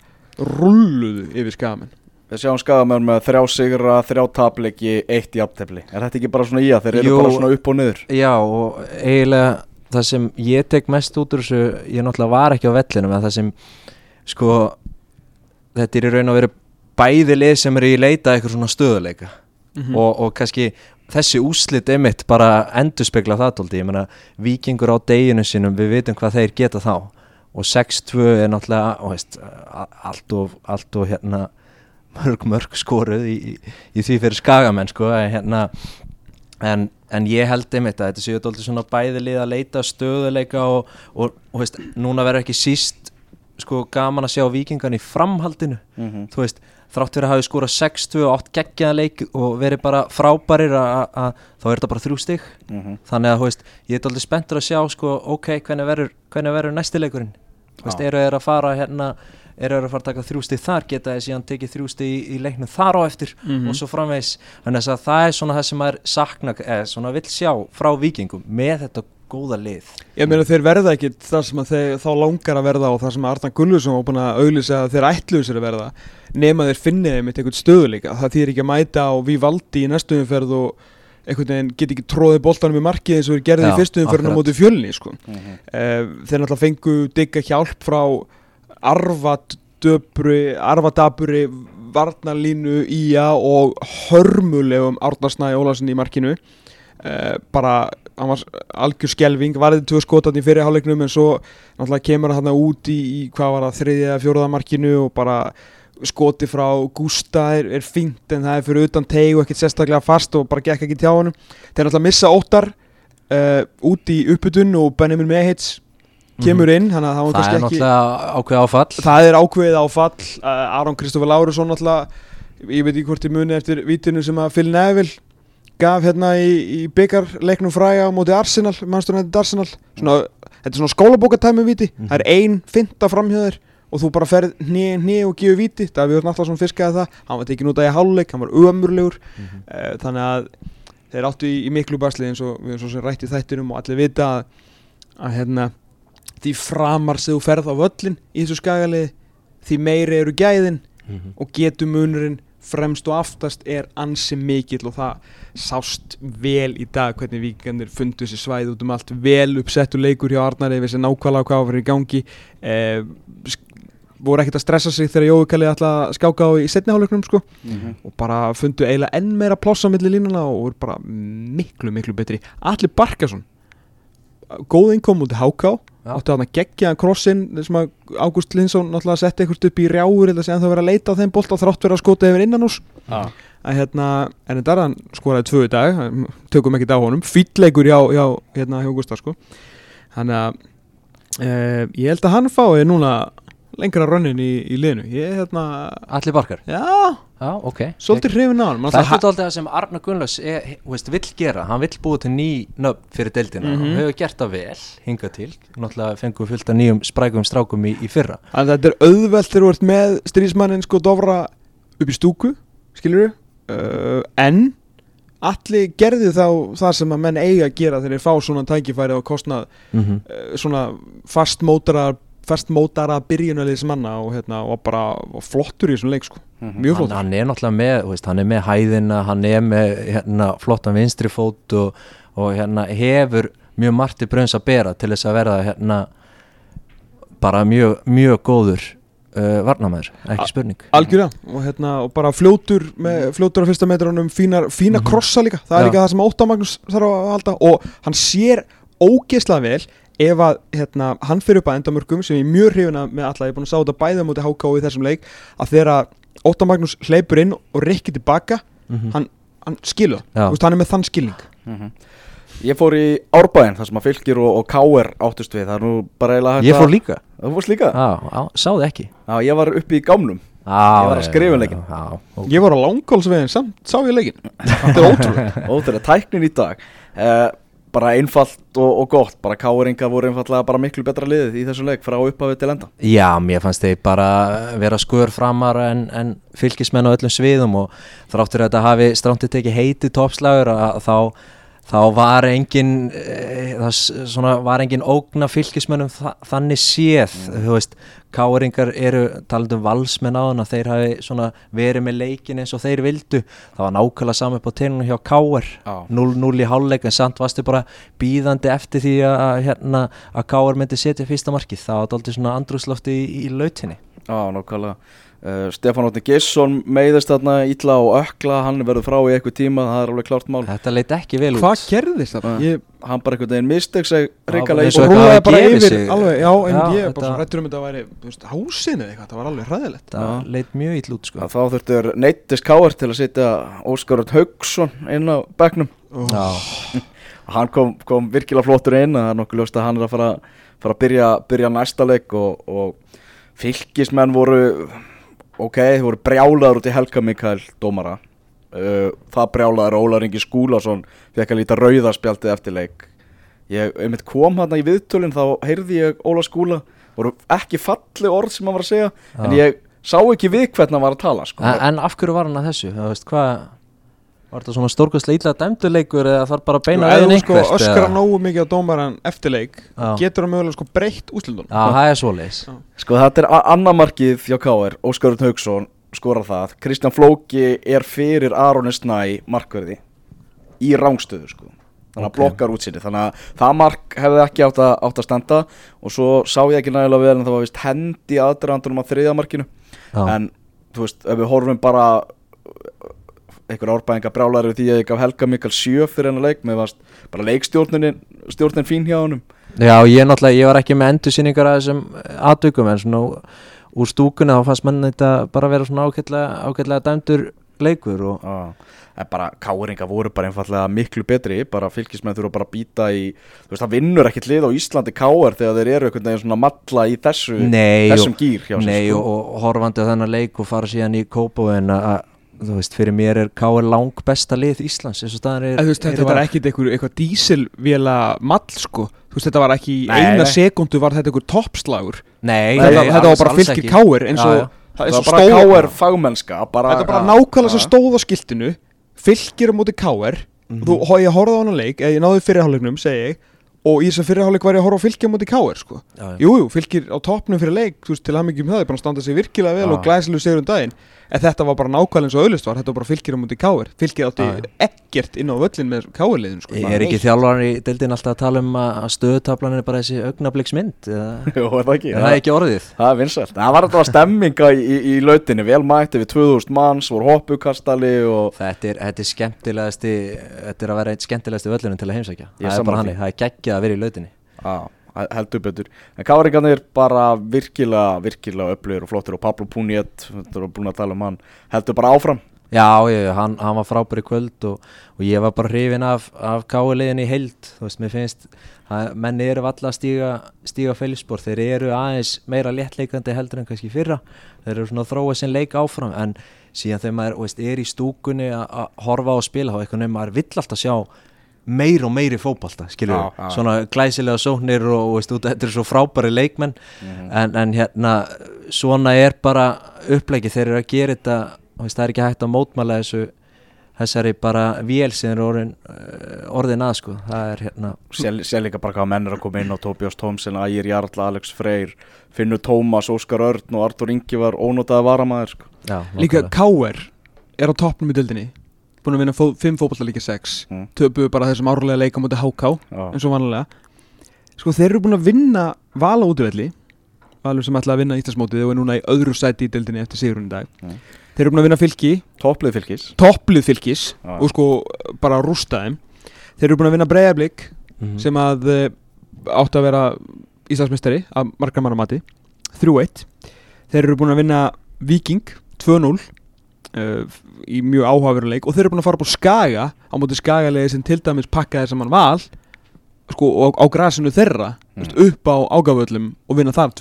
rulluðu yfir skamen Við sjáum skagamenn með þrjá sigra, þrjá tapleiki, eitt jafntefli Er þetta ekki bara svona í að þeir eru Jú. bara svona upp og niður? já og eiginlega það sem ég tek mest út úr þessu ég náttúrulega var ekki á vellinum en það sem sko þetta er í raun og veru bæði lið sem eru í leita eitthvað svona stöðuleika Mhm. og, og kannski þessi úslit emitt bara endur spekla það tóldi, ég meina vikingur á deginu sínum, við vitum hvað þeir geta þá og 6-2 er náttúrulega og veist, allt og allt og hérna mörg mörg skoruð í, í, í því fyrir skagamenn sko, hérna en, en ég held einmitt að þetta séu dóldi svona bæði lið að leita stöðuleika og, og, og veist, núna verður ekki síst sko gaman að sjá vikingan í framhaldinu Mm þú veist, þrátt fyrir að hafi skórað 6-2 og 8 geggjaða leik og verið bara frábærir að þá er þetta bara þrjú stig -hmm. þannig að veist, ég er aldrei spenntur að sjá sko, ok, hvernig verður, verður næsti leikurinn þú veist, Já. eru þeir að fara hérna eru að fara að taka þrjú stig þar geta þeir síðan tekið þrjú stig í, í leiknum þar á eftir Mhm. og svo framvegis þannig að það er svona það sem maður sakna eða svona vill sjá frá vikingum með þetta góða lið Ég meina þeir verða ekki það sem að þeir þá langar að verða og það sem að Arna Gullusson var búin að auglýsa að þeir ætluðu sér að verða nema þeir finnið þeim eitthvað stöðuleika það þýr ekki að mæta á Vivaldi í næstu umferð og einhvern veginn get ekki tróðið boltanum í markið eins og þeir gerði Já, í fyrstu umferðin á móti fjölni sko. Mhm. uh, þeir náttúrulega fengu digga hjálp frá arvadöpri arvadaburi varnarlínu ía og hörmulegum Árnarsnæði Ólarsen í markinu. Uh, bara, hann var algjör skelving, varðið tvö skotan í fyrirháleiknum en svo náttúrulega kemur hann út í, í hvað var það, þriðja eða fjóraða markinu og bara skoti frá Gústa er, er fínt en það er fyrir utan teig og ekkert sérstaklega fast og bara gekk ekki tjá honum. Þeir náttúrulega missa óttar uh, út í upputun og Benjamin Mehits kemur inn, þannig að það var Mhm. það er kannski ekki náttúrulega ákveð áfall. Það er ákveðið áfall. Uh, Aron Kristoffer Lárusson náttúrulega ég veit ekki hvort ég muni eftir vítinu sem að Phil Neville gaf hérna í, í byggarleiknum fræga á móti Arsenal, mannstur þetta Arsenal? Svona, þetta er svona skólabókartæmi viti það er ein finta framhjöður og þú bara ferð hni, hni og gefur viti það við erum alltaf svona fiskaði það. Hann var tekin út af í háluleik, hann var ömurlegur. Mhm. uh, þannig að þeir áttu í, í miklu basli eins og við erum svo sem rætt í þættinum og allir vita að, að hérna, því framar sem þú ferð á völlin í þessu skagaliði því meiri eru gæðin Mhm. og getur munurinn fremst og aftast er ansi mikill og það sást vel í dag hvernig vikingarnir fundu þessi svæði út um allt vel uppsettu leikur hjá Arnari við sem nákvæmlega hvað var í gangi eh, voru ekkert að stressa sig þegar Jói Kalli ætla að skáka á í setniháleiknum sko Mhm. og bara fundu eiginlega enn meira plossa millir línuna og voru bara miklu miklu betri Allir Barkason góð innkom út í Háká Já. áttu að gegja krossin sem að Ágúst Linsson náttúrulega setti eitthvað upp í rjáur eða sem það verið að leita á þeim bolta þrátt verið að skota yfir innan ús Já. að hérna, en þetta er hann skoraði tvö í dag, tökum ekki á honum fýtleikur hjá, hjá, hérna, hjá Gustaf sko. þannig að uh, ég held að hann fái núna lengra rönnin í, í liðinu. Ég hérna, Allir barkar já, Já, ok. Svolítið hrifin á hann Man Það er að alltaf það sem Arna Gunnlaus er, veist, vill gera, hann vill búa til ný nöfn fyrir deildina. Mhm. og hefur gert það vel, hingað til. Náttúrulega fengum við fullt af nýjum sprækum strákum í, í fyrra. Að þetta er auðvelt þegar þú ert með strísmannin sko Dofra upp í stúku skilur uh, en allir gerði þá það sem að menn eiga að gera þegar þeir fá svona tækifæri á kostnað mm -hmm. svona fastmótara fastmótara byrjunaliðs manna og, hérna, og bara og flottur í þessum leik sko. Mhm. mjög hann, flottur hann er náttúrulega með, veist, hann er með hæðina hann er með hérna, flottan vinstri fót og, og hérna, hefur mjög margt í brunns að bera til þess að verða hérna, bara mjög, mjög góður uh, varnamæður, ekki spurning algjörlega og, hérna, og bara fljótur með, fljótur á fyrsta metrunum fínar, fína Mhm. krossa líka það er Já. líka það sem Óttamagnus þarf að halda og hann sér ógeðslega vel ef að hérna, hann fyrir upp að endamörkum sem ég er mjög hrifina með alla, ég er búin að sá þetta bæða mútið HK í þessum leik að þegar Óttamagnus hleypur inn og rikki tilbaka mm hann, hann skilur Já. Veist, hann er með þann skilning. Mhm. Ég fór í Árbæðin þar sem að fylgir og, og káir áttust við. Það er nú bara eiginlega hægt ég fór líka. Þú fórst líka? á, á, sáðu ekki. Já, ég var uppi í gámnum. Á, Ég var að skrifa um leikinn. á, ok. ég var á langkólsvegin samt sá ég leikin þetta er ótrúlega tæknin í dag. Uh, Bara einfalt og, og gott. Bara káiringar voru einfallega bara miklu betra liðið í þessu leik frá upphafi til enda. Já, mér fannst þeir bara vera skur framar en, en fylgismenn á öllum sviðum og þráttur að þetta hafi strántið tekið heiti toppslagur að þá þá var engin e, það svona, var engin ógna fylgismennum þa þannig séð þú veist, káringar eru talandi um valsmenn á þann að þeir hafi verið með leikin eins og þeir vildu. Það var nákvæmlega saman upp á teinunum hjá Káar Já. 0-0 í hálfleik en samt varstu bara býðandi eftir því að, hérna, að Káar myndi setja fyrsta markið. Það var dálítið svona andrúslofti í, í lautinni. Já, nákvæmlega uh, Stefán Ótni Gesson meiðist þarna ítla og ökla Hann verður frá í eitthvað tíma, það er alveg klárt mál þetta leit ekki vel út hvað gerðist? Uh, ég Hann bara einhvern veginn misteg seg ríkala í og hafi bara yfir sig. alveg, já, en Já, ég er bara svo hrættur um þetta væri veist, hásinu eða eitthvað, það var alveg hræðilegt það Já. leit mjög ill út sko. Þá þurftur neittist káir til að setja Óskar Örn Haugsson inn á bekknum Já. Hann kom, kom virkilega flottur inn Það er nokkuð ljóst að hann er að fara, fara að byrja, byrja næsta leik og, og fylgismenn voru ok, þeir voru brjálaður út í Helga Mikael dómara uh, það brjálaður Ólar Ingi Skúlason fekk að líta rauðarspjaldið eftir leik ég einmitt kom hann í viðtölinn þá heyrði ég Ólar Skúla voru ekki falli orð sem hann var að segja en Já. ég sá ekki við hvernig hann var að tala sko. en, en af hverju var hann að þessu þú veist hvað var þetta svona stórkastlega illa dæmduleikur eða þarf bara að beina ef veginn þú sko einhvert öskra nógu mikið á dómaran eftirleik Já. getur hann mögulega sko breytt útlundun Já, það er svoleiðis. Sko þetta er a- annað markið hjá KR Óskar Örn Haugsson skorar það. Kristján Flóki er fyrir Aroni Snæ markverði í rángstöðu sko. Þannig að Ok. blokkar útsinni þannig að það mark hefði ekki átt að, átt að standa. Og svo sá ég ekki nægilega vel en það var vist hendi aðdraðandunum á þriðja markinu. Já. en þú veist ef við horfum bara einhver árbæðinga brjálæri því að ég gaf Helga Mikael sjö fyrir hennar leik. Með varst bara leikstjórnin stjórnin fín hjá honum. Já, ég ég var ekki með endursýningar að þessum aðdökum en svona úr stúkunni þá fannst menn þetta bara vera svona ágætlega, ágætlega dæmdur leikur og en bara káringa voru bara einfallega miklu betri, bara fylgismenn þurfa bara að býta í, þú veist það vinnur ekkert lið á Íslandi káar þegar þeir eru einhvern veginn svona malla í þessu, Nei, þessum og, gýr hjá nei sko. og, og horfandi á þennan leik og fara síðan í kópóin að þú veist, fyrir mér er K.R. lang besta lið Íslands eins og staðan er, veist, er þetta var dag. ekkit eitthvað, eitthvað dísilvéla mall sko Þú veist, þetta var ekki í Nei, eina nei. sekundu var þetta eitthvað toppslagur Nei, Þetta, nei, þetta var bara ekki. káir eins og er Það svo var bara káir fagmennska bara, Þetta er bara nákvæmlega sem stóð á skiltinu Fylkir á móti káir Mhm. Þú, hó- ég horfði á hana leik, eða ég náði fyrirháleiknum, segi ég Og í þess að fyrirháleik var ég að horfa á fylki á móti káir sko Já, já. Jú, jú, fylgir á toppnum fyrir leik þú veist, til að mikið um það, er bara að standa sig virkilega vel Já. og glæsileg sigur um daginn en þetta var bara nákvæmlega eins og auðlist var, þetta var bara fylgir á múti káir fylgir átti já. ekkert inn á völlin með káirliðin sko, Ég er ekki þjálfarinn í deildin alltaf að tala um að stöðutablan er bara þessi augnabliksmynd er það ekki? Er það ekki orðið? Það er vinsælt. Það var þetta stemminga í, í, í lautinni. Vel mætti við 2000 manns voru hoppukastali og Þetta er, þetta er skemmtilegasti þetta er að vera eitt skemmtilegasti völlunum til að heimsækja. Það er bara hannig, það er geggjað að vera í lautinni. Á, heldur betur. En káringarnir bara virkilega virkilega öflugir og flottir og Pablo Puniet Þetta var búin að tala um hann Heldur bara áfram. Já, ég, hann, hann var frábær í kvöld og, og ég var bara hrifin af, af káulegin í heild. Þú veist, mér finnst að menni eru valla að stíga, stíga félgspor, þeir eru aðeins meira léttleikandi heldur en kannski fyrra. Þeir eru svona að þróa sinn leik áfram en síðan þegar maður veist, er í stúkunni að horfa á spila þá eitthvað nefn maður vill alltaf sjá meir og meiri fótbalta, skilur Já, já. svona glæsilega sóknir og, og veist, út, þetta er svo frábæri leikmenn. En, en hérna svona er bara upplegið þeir eru að gera þetta veist, það er ekki hægt að mótmæla þessu þessari bara vél sem er orðin, uh, orðin að sko. Það er hérna Sér líka bara hvað menn er að koma inn á Tobias Thompson, Ægir Jarl, Alex Freyr Finnur Tómas, Óskar Örn og Artur Ingi var ónótaði varamæður sko. já, líka káir er á toppnum í dildinni búin að vinna fó, fimm fótballalíkja sex Mm. töpuðu bara þessum árlega leika mútið HK Já. eins og vanlega sko þeir eru búin að vinna vala útivelli valur sem ætla að vinna Íslandsmótið og er núna í öðru sæti í dildinni eftir sigurinn í dag Mm. þeir eru búin að vinna fylki Topplið fylgis topplið fylkis Já. og sko bara rústa þeim þeir eru búin að vinna breyðablík Mhm. sem að uh, átti að vera Íslandsmeistari af margar manna mati 3-1 þeir eru búin að vinna Viking 2-0 uh, í mjög áhugaveruleik og þeir eru búin að fara upp á Skaga á móti Skagalegi sem til dæmis pakkaði saman val sko og á grasinu þeirra Mm. mm. upp á ágaföllum og vinna þar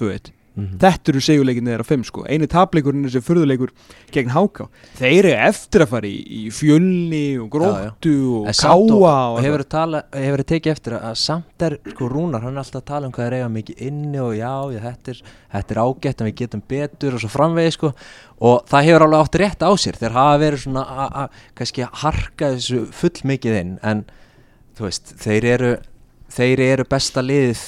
2-1 Mhm. þetta eru segjuleikinni þeirra 5 sko. Eini tapleikurinn er þessi furðuleikur gegn Háká þeir eru eftir að fara í, í fjölni og gróttu og En samt káa og, og, og hefur tala, hefur tekið eftir að samt er sko Rúnar, hann er alltaf að tala um hvað er eiga mikið inni og já, já þetta, er, þetta er ágætt en við getum betur og svo framvegi sko. Og það hefur alveg átt rétt á sér. Þeir hafa verið svona að kannski að harka þessu full mikið inn en þú veist, þeir eru þeir eru besta liðið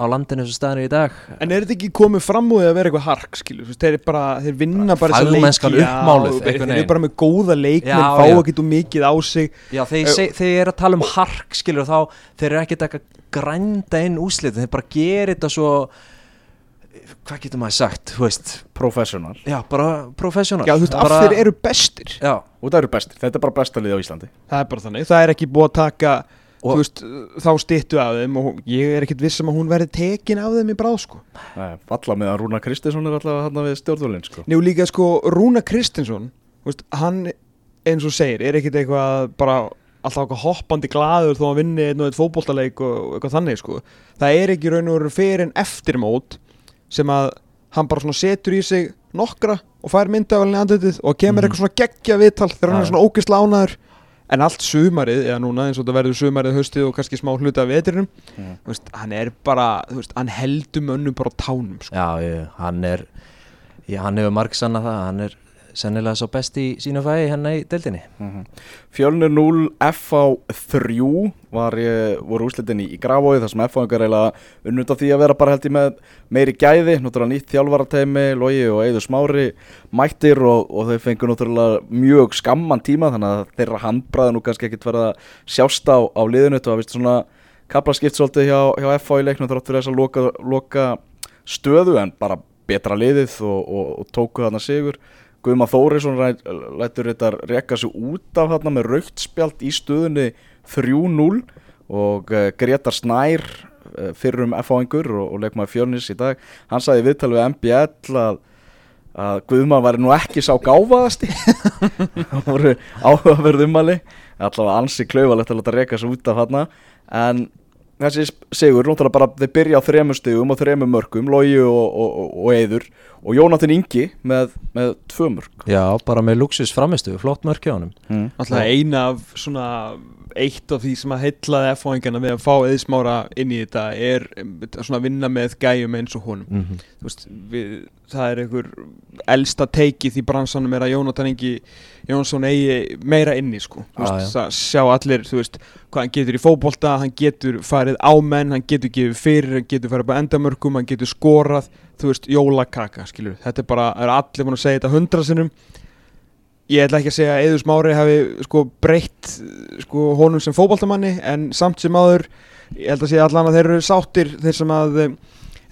á landinu sem staðinu í dag. En er þetta ekki komið fram úr að vera eitthvað hark skilur, þeir, bara, þeir vinna bara þessa Fagmennskan leiki, já, uppmáluð, þeir, eru bara með góða leikmenn, Já, fá já. ekki þú mikið á sig. Já, þeir, seg, þeir eru að tala um hark skilur þá, þeir eru ekki að grænda inn úslit, þeir bara gera þetta svo hvað getur maður sagt, þú veist? Professional. Já, bara professional. Já, þú veist, bara, af þeir eru bestir. Já, Og það eru bestir, þetta er bara besta liði á Íslandi. Það er bara þannig, það er ekki búið að taka Og- þú veist, þá styttu af þeim og ég er ekkit viss um að hún verði tekin af þeim í bráð sko. Nei, Valla með að Rúna Kristinsson er alltaf hann við stjórnvölinn sko. Nú líka sko, Rúna Kristinsson þú veist, hann eins og segir er ekkit eitthvað bara alltaf eitthvað hoppandi glaður þó að hann vinni einn og eitt fótboltaleik og eitthvað þannig sko. það er ekki raun og veru fyrir en eftir mót sem að hann bara svona setur í sig nokkra og fær myndavælinni andlitið og kemur Mhm. eitthvað svona geggja viðtal þegar hann er svona ógeðsla ánaður en allt sumarið, eða núna eins og þetta verður sumarið haustið og kannski smá hluti af vetrinum Mhm. þú veist, hann er bara, veist, hann heldur mönnum bara tánum sko. já, ég, hann er já, hann hefur marg sanna það hann er sennilega svo best í sínu fæði hérna í deildinni Mhm. Fjölnir 0, FH 3 var, voru úslitin í, í Grafói þar sem FH engar eiginlega unnut á því að vera bara held ég með meiri gæði náttúrulega nýtt þjálfarateimi, Logi og Eiður Smári mættir og, og þau fengur náttúrulega mjög skamman tíma þannig að þeirra handbræði nú kannski ekkit verið að sjást á, á liðinu þetta var vist svona kapla skipt svolítið hjá, hjá FH í leiknum þrátt fyrir þess að loka, loka stöðu en bara betra liðið og, og, og tóku þarna sigur Guðma Þórisson lætur þetta reka sig út af þarna með raukt spjald í stöðunni 3-0 og uh, Gretar Snær uh, fyrir um F-áingur og, og leikmaður fjörnis í dag hann sagði viðtal við MBL að, að Guðmann væri nú ekki sá gáfaðasti. Það voru áhugaverð umali allavega ansi klaufalegt að láta reka sig út af þarna. En þessi sigur, náttúrulega bara þeir byrja á þremur stigum og þremur mörgum, Logi og, og, og, Eiður og Jónatan Ingi með, með tvö mörg Já, bara með luxus framistu, flott mörk hjá honum. Mm. Alltaf eina af svona eitt af því sem að heitlaði F-fáingana við að fá eðismára inn í þetta er svona að vinna með gæjum eins og honum. Mm Þú veist, við, það er einhver elsta teikið í bransanum er að Jónatan Ingi Jónsson eigi meira inni sko. Þú Já, veist, það sjá allir, þú veist hvað hann getur í fótbolta, hann getur farið á menn, hann getur gefið fyrir, hann getur farið upp á endamörkum, hann getur skorað þú veist, jólakaka, skilur þetta er bara, það er allir búin að segja þetta hundra sinnum. Ég ætla ekki að segja að Eður Smári hafi sko breytt sko honum sem fótboltamanni en samt sem áður ég held að segja allan að þeir eru sáttir þeir sem að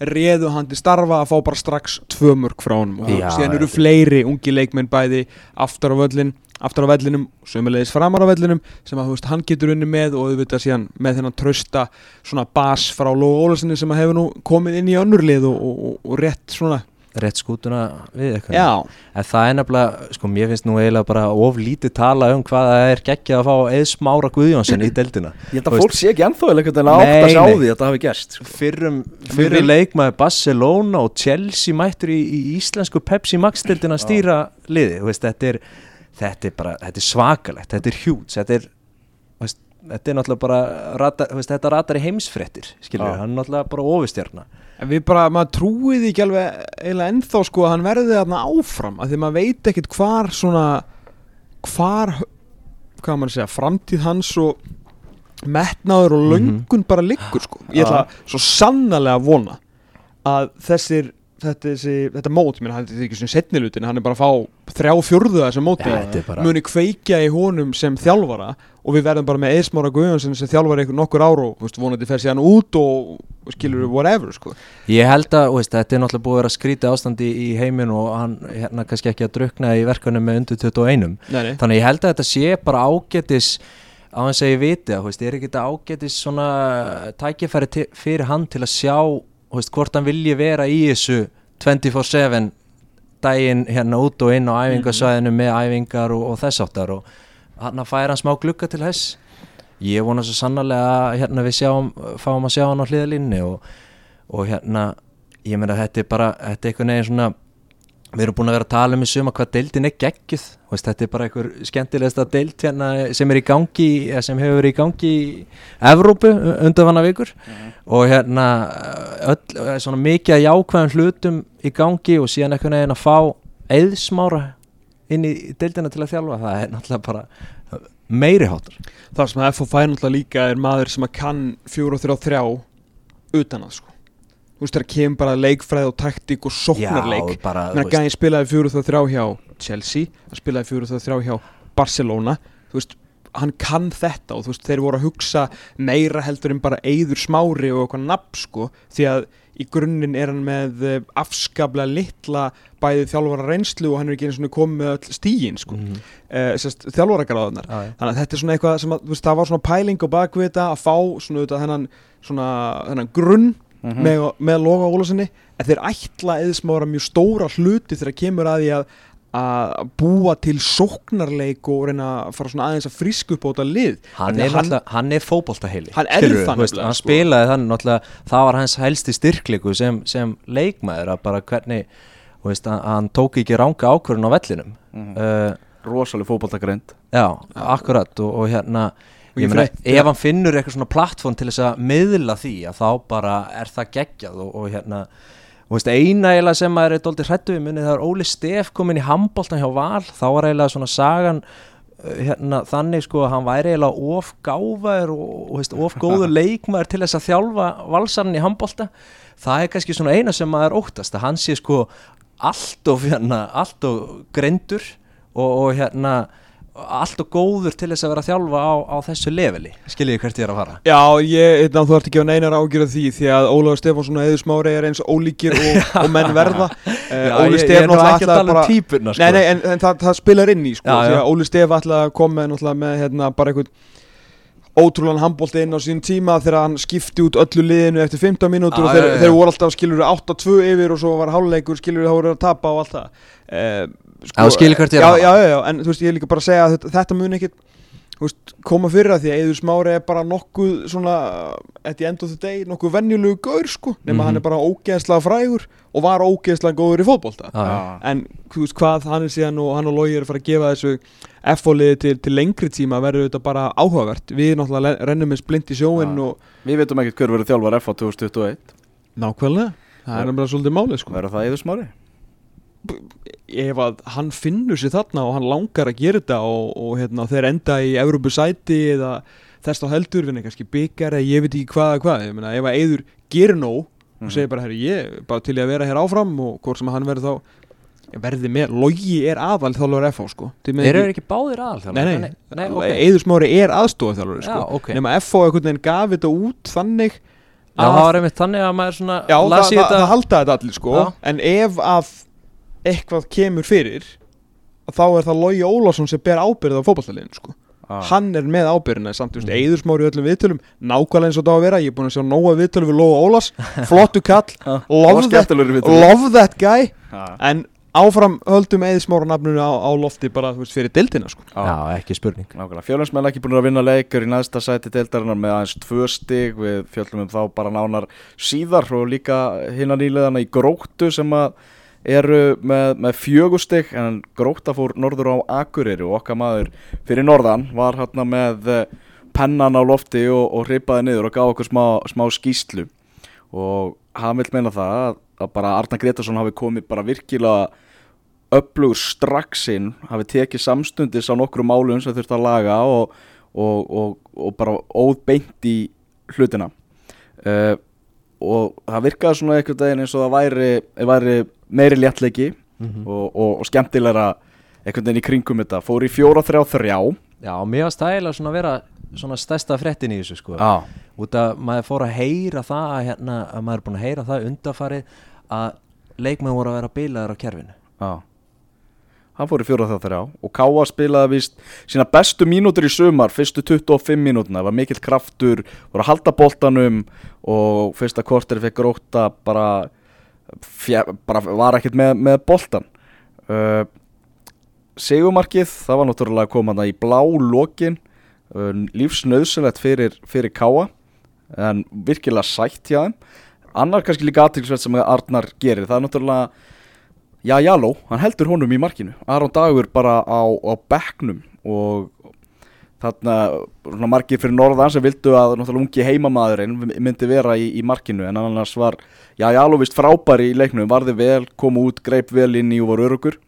réðu hann til starfa að fá bara strax tvö mörg frá honum. Og síðan eru fleiri ungi leikmenn bæði aftar á völlin aftar á vellinum, sömulegis framar á vellinum sem að þú veist, hann getur unni með og auðvitað síðan með þennan trösta svona bas frá Lóa Ólarssoni sem að hefur nú komið inn í önnurlið og, og, og rétt svona Rétt skútuna við eitthvað. Já, En það er nefnilega, sko mér finnst nú eiginlega bara of lítið tala um hvað það er geggjað að fá Eðs Mára Guðjónsson í deildina. Ég held að fólk sé ekki ennþá eða einhvern veginn að átta Nei, sig á nei. því að þetta hafi gerst sko. Fyrrum, fyrrum leikmaður Barcelona og Chelsea mættur í, í íslensku Pepsi Max deildina að stýra liði. Veist, þetta, er, þetta er bara þetta er svakalegt, þetta er hjút þetta er, þetta er náttúrulega bara rata, veist, þetta ratar í heimsfrettir skilur, hann er náttúrulega bara ofistjarna En við bara, maður trúið ekki alveg eiginlega ennþá sko að hann verði þarna áfram af því maður veit ekkert hvar svona hvar, hvað maður að segja framtíð hans og metnaður og Mhm. löngun bara liggur sko. Ég ætla svo sannarlega að vona að þessir þetta, þessi, þetta mót, mér þetta er ekki svona setnilutin hann er bara að fá þrjá fjórðu þessi móti. Ja, bara- muni kveikja í honum sem þjálfara og við verðum bara með Eismára Guðjónsson sem þjálfara ykkur nokkur ár og veist, vonandi fer síðan út og skilur whatever sko. Ég held að, veist, þetta er náttúrulega búið að vera skrítið ástandi í heiminn og hann hérna kannski ekki að drukna í verkanum með undir 21 nei, nei. Þannig ég held að þetta sé bara ágætis á hans að ég viti að, veist, er ekki þetta ágætis svona tækifæri fyrir hann til að sjá, veist, hvort hann vilji vera í þessu 24-7 daginn hérna út og inn á æfingasvæðinu með æfingar og, og þess áttar og hann að færa hann smá glugga til þess. Ég vona svo sannarlega að hérna við sjáum, fáum að sjá hann á hliðalínni og, og hérna ég meina þetta er bara, þetta er einhvern veginn svona við erum búin að vera að tala um í suma hvað deildin er geggjuð veist, þetta er bara einhver skemmtilegsta deild hérna sem er í gangi sem hefur verið í gangi í Evrópu undanfanna vikur og hérna öll, svona mikið að jákvæðum hlutum í gangi og síðan einhvern veginn að fá eðsmára inn í deildina til að þjálfa það er náttúrulega bara meiri hátur Það sem að fær náttúrulega líka er maður sem að kann 4-3-3 utan að sko Þú veist það kemur bara leikfræð og taktík og sóknarleik. Bara, Menna gæðin spilaði 4-3 hjá Chelsea hann spilaði 4-3 hjá Barcelona. Þú veist, hann kann þetta og þú veist, þeir voru að hugsa meira heldur en bara eyður smári og eitthvað nafn sko því að í grunninn er hann með eh, afskaplega litla bæði þjálfara reynslu og hann er ekki eins og komið stígin sko. Mm, uh, þjálfaragráðunar já, já. þannig að þetta er svona eitthvað sem að, veist, það var svona pæling á bakvið þetta að fá svona auðvitað þennan, svona, þennan grunn Mhm. með, með loga Ólasinni en þeir ætla eða smára mjög stóra hluti þegar kemur að því að að búa til sóknarleik og reyna að fara svona aðeins að frísku upp á þetta lið hann er, að hann, hann er fótboltaheili Hann er það þú veist, hann sko. spilaði þannig náttúrulega það var hans helsti styrkleiku sem, sem leikmaður að bara hvernig þú veist, að, að hann tók ekki ranga ákvörðun á vellinum Mhm. uh, Rosaleg fótboltagreind já, akkurat og, og hérna ég meina, ef hann finnur eitthvað svona plattform til þess að miðla því að þá bara er það geggjað og, og hérna og veist, eina eiginlega sem maður er dóldi hrættu við munið það er Óli Stef komin í handbóltan hjá Val. Þá var eiginlega svona sagan uh, hérna, þannig sko að hann væri eiginlega of gáfaður og, og veist, of góður leikmaður til þess að þjálfa valsarinn í handbólta það er kannski svona eina sem maður óttast að hann sé sko allt of hérna, allt of grendur og, og hérna allt og góður til þess að vera að þjálfa á, á þessu leveli skiljið hvert ég er að fara Já, ég, eitna, þú ert ekki á neinar ágjur af því því að Ólaður Stefánsson og Eður Smári er eins ólíkir og, og menn verða uh, Óli ég, ég Stef er nú náttúrulega ekki að tala bara um típurna sko. Nei, nei, en, en það, það spilar inn í sko, Já, því já. að Óli Stef að koma með, með hérna, bara einhvern ótrúlan handbólti inn á sín tíma þegar hann skipti út öllu liðinu eftir 15 mínútur Já, og þeir, já, já. þeir voru alltaf skilur 8-2 yfir og svo var háluleikur skilur þá voru að tapa og allt það uh, Já, þú skilur hvert ég er já, já, já, já, en þú veist ég er líka bara að segja að þetta, þetta mun ekki þú veist, koma fyrir að því að Eður Smári er bara nokkuð svona at the end of the day, nokkuð venjulegu gaur sko, nema Mhm. hann er bara ógeðslega frægur og var ógeðslega góður í fótbolta. Já. en þú veist hvað hann er síðan og hann og Lógi er að fara að gefa þessu F-fóliði til, til lengri tíma verður þetta bara áhugavert. Við náttúrulega le- rennum eins blind í sjóin og Við veitum ekkert hver verður þjálfar F á 2021 nákvæmlega. Það er bara svolítið málið sko Verður það Eður Smári? Ef að hann finnur sér þarna og hann langar að gera þetta og, og hérna, þeir enda í Európusæti eða þess þá heldur vinna kannski byggar eða ég veit ekki hvað eða hvað. Ég meina ef að Eður gerir nóg og Mhm. segir bara herri ég bara til í að vera hér áfram og hvort sem hann verður þá verði með, Logi er aðal þjálfur FH sko. Þeir eru ekki báðir aðal Nei, nei, nei ok. Eður Smári er aðstofa þjálfur sko. Já, ok. Nema FH einhvern veginn gaf þetta út þannig Já, það var einmitt þannig að maður svona Já, það, það, það þetta halda þetta allir sko. Já. En ef að eitthvað kemur fyrir þá er það Logi Ólafsson sem ber ábyrð á fótballtaliðinu sko. Ah. Hann er með ábyrðina samt, þú veist, Mhm. Eiður Smári í öllum viðtölum Nákvæmlega eins og það á að vera, ég er búin að sjá nóga viðtölu við Lóa Ólafs Flottu kall, Ah, love that, love that guy. Já, En áfram höldum Eiður Smára nafnunu á, á lofti bara, þú veist, fyrir dildina sko. Já, ekki spurning. Nákvæmlega, fjölunsmenn ekki búin að vinna leikur í næsta sæti deildarinnar með aðeins tvö stig. Við fjöllum um þá bara nánar síðar og líka hinna nýleðana í gróttu sem að eru með, með fjögustig en gróta fór norður á Akureyri og okkar maður fyrir norðan var hérna með eh, pennan á lofti og, og hripaði niður og gaf okkur smá, smá skýslu og hann vil meina það að, bara Arna Gretarsson hafi komið bara virkilega öflugur strax inn hafi tekið samstundis á nokkru málum sem þurfti að laga og, og, og, bara óðbeint í hlutina. Uh, og það virkaði svona einhvern veginn eins og það væri, væri meiri léttleiki Mhm. og, og, og skemmtilegra einhvern veginn í kringum þetta. Fór í fjóra þrjá þrjá. Já, mér var stæla svona að vera svona stærsta fréttin í þessu sko. Já, út að maður fór að heyra það að, hérna, að maður er búin að heyra það undarfarið að leikmenn voru að vera bílaður á kerfinu. Já. Hann fór í fjóra þrjá þrjá. Og Káa spilaði víst sína bestu mínútur í sumar fyrstu 25 mínútuna, það var mikill kraftur voru að halda boltanum og fyrsta korter fekk gróta bara, fjö, bara var ekkert með, með boltan uh, Segumarkið það var náttúrulega komanda í blá lokin. Uh, lífsnauðsynlegt fyrir, fyrir Káa en virkilega sætt hjá þeim. Annar kannski líka aðtilsveit sem Arnar gerir það er náttúrulega Já, Jaló, hann heldur honum í markinu. Aron Dagur bara á, á bekknum og þarna margir fyrir norðan sem vildu að ungi heimamaðurinn myndi vera í, í markinu en annars var, já, Jaló vist frábæri í leiknum, varði vel, kom út, greip vel inn í og var örugur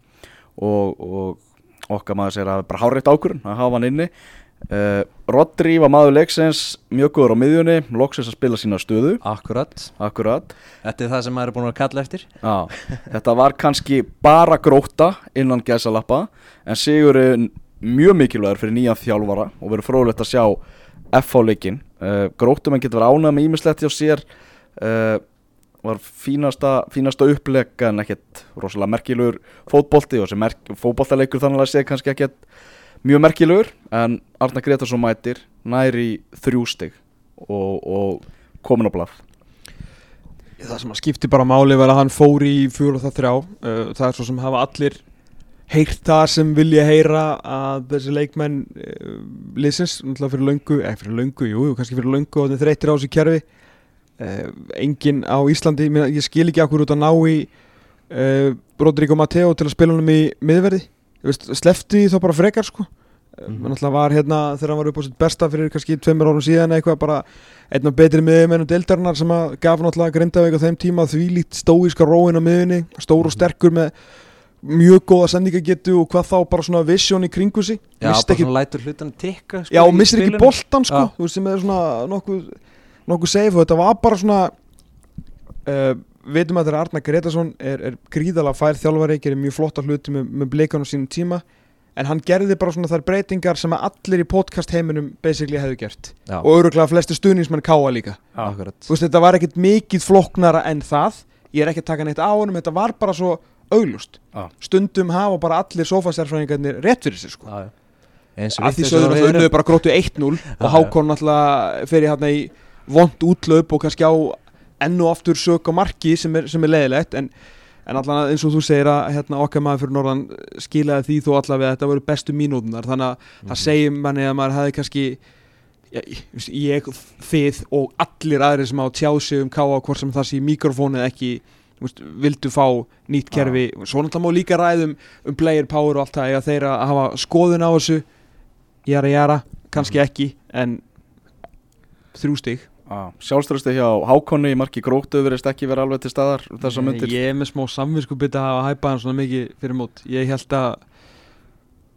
og, og okkar maður segir að bara hárætt ákvörun að hafa hann inni. Uh, Rodri var maður leiksins mjög góður á miðjunni, loksins að spila sína stöðu. Akkurat. Akkurat. Þetta er það sem maður er búin að kalla eftir. Já, þetta var kannski bara gróta innan gæsalappa en Sigurinn mjög mikilvægur fyrir nýjan þjálfara og verður fróðlegt að sjá F-fáleikin uh, grótum en getur verið ánægð með ímislegt hjá sér. Uh, var fínasta, fínasta upplega en ekkert rosalega merkilegur fótbolti og sem merk, fótboltaleikur þannig að sé kannski ekkert mjög merkilegur en Arna Gretarsson mætir næri þrjústig og, og komin á blað. Það sem að skipti bara máli var að hann fór í fjóru og það þrjá. Uh, Það er svo sem hafa allir heyrt það sem vilja heyra að þessi leikmenn uh, liðsins, náttúrulega fyrir löngu eða fyrir löngu, jú, kannski fyrir löngu og er þreytir á þessu kjærfi uh, Engin á Íslandi, ég, meina, ég skil ekki akkur út að ná í uh, Rodrigo Mateo til að spila honum í miðverði Slefti þá bara frekar sko mm Mhm. -hmm. var hérna þegar hann var upp á sitt besta fyrir kannski tveimur árum síðan eitthvað bara einn af betri miðjumennum deildarinnar sem að gaf náttúrulega Grindavík á þeim tíma því líkt stóíska róin á miðjunni stór og sterkur með mjög góða sendingagetu og hvað þá bara svona vision í kringu sig. Já, Missti bara ekki, svona lætur hlutan tikka sko, já, í missir ekki boltan sko, þú veist sem er svona nokkuð, nokkuð safe. Og þetta var bara svona uh, veitum að þetta er Arna Gretarsson er, er gríðalega fær þjálfari, gerir mjög flotta hluti með, með bleikanum sínum tíma en hann gerði bara svona þær breytingar sem að allir í podcast heiminum basically hefðu gert. Já, og öruglega flesti stuðningsmenn káa líka. Akkurat. Þú veist þetta var ekkert mikið flóknara en það. Ég er ekki að taka neitt á honum þetta var bara svo auglust Já. stundum hafa bara allir sofasérfræðingarnir rétt fyrir sér sko. Og af því og að þau unnuðu bara grótu 1-0 og Hákon náttúrulega fer í hérna í vond útlöp og kannski á enn og aftur sök á marki sem er, sem er leiðilegt. En en allan eins og þú segir að hérna, okkar maður fyrir norðan skilaði því þó allavega að þetta voru bestu mínútunar þannig að það segir manni að maður hefði kannski ég, ég, þið og allir aðrir sem á tjá sig um káa hvort sem það sé mikrofónu eða ekki veist, vildu fá nýtt kerfi. Svo náttúrulega má líka ræðum um player power og allt það eða þeir að hafa skoðun á þessu? Jara jara, kannski ekki en þrjú stig. Sjálfströsti hjá Hákonni í marki gróttu verist ekki vera alveg til staðar um þessar myndir Ég er með smá samvinsku bytta að hafa hæpað hann svona mikið fyrir mót. Ég held að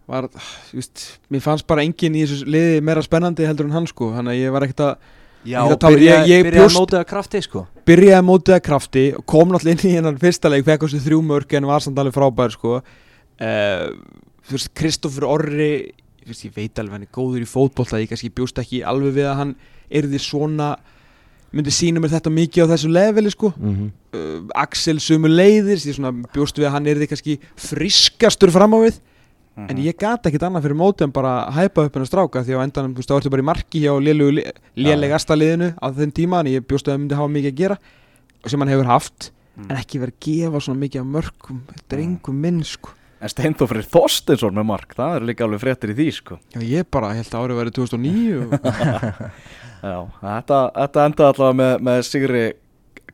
var, just, mér fannst bara enginn í þessu liði meira spennandi heldur en hann sko. Þannig að ég var ekkert að Já, Ég er að og tala- byrja, ég- ég byrja bjóst- að að krafti sko. Byrjaði mótið að krafti kom náttúrulega inn í hennar fyrsta leik fekk þessu þrjú mörg en var samt alveg frábær sko. Uh, þú veist, Kristoffer Orri þú veist, ég veit alveg hann er góður í fótbolta ég kannski bjóst ekki alveg við að hann yrði svona myndi sína mér þetta mikið á þessu leveli sko. Mm -hmm. uh, Axel sömu leiðir ég svona bjóst við að hann yrði kannski friskastur fram á við Mhm. en ég gata ekkert annað fyrir móti en bara að hæpa upp hennar stráka því á endanum þú veist þá ertu bara í marki hjá lélegasta liðinu á þeim tíma en ég bjóst að það myndi hafa mikið að gera sem hann hefur haft Mm. en ekki verið að gefa svona mikið af mörgum drengum minn sko. En Steindófrið Þorstinsson með mark Það er líka alveg fréttir í því sko. Já, ég bara held að árið verið 2009 og... Já, þetta, þetta endaði allavega með, með Sigri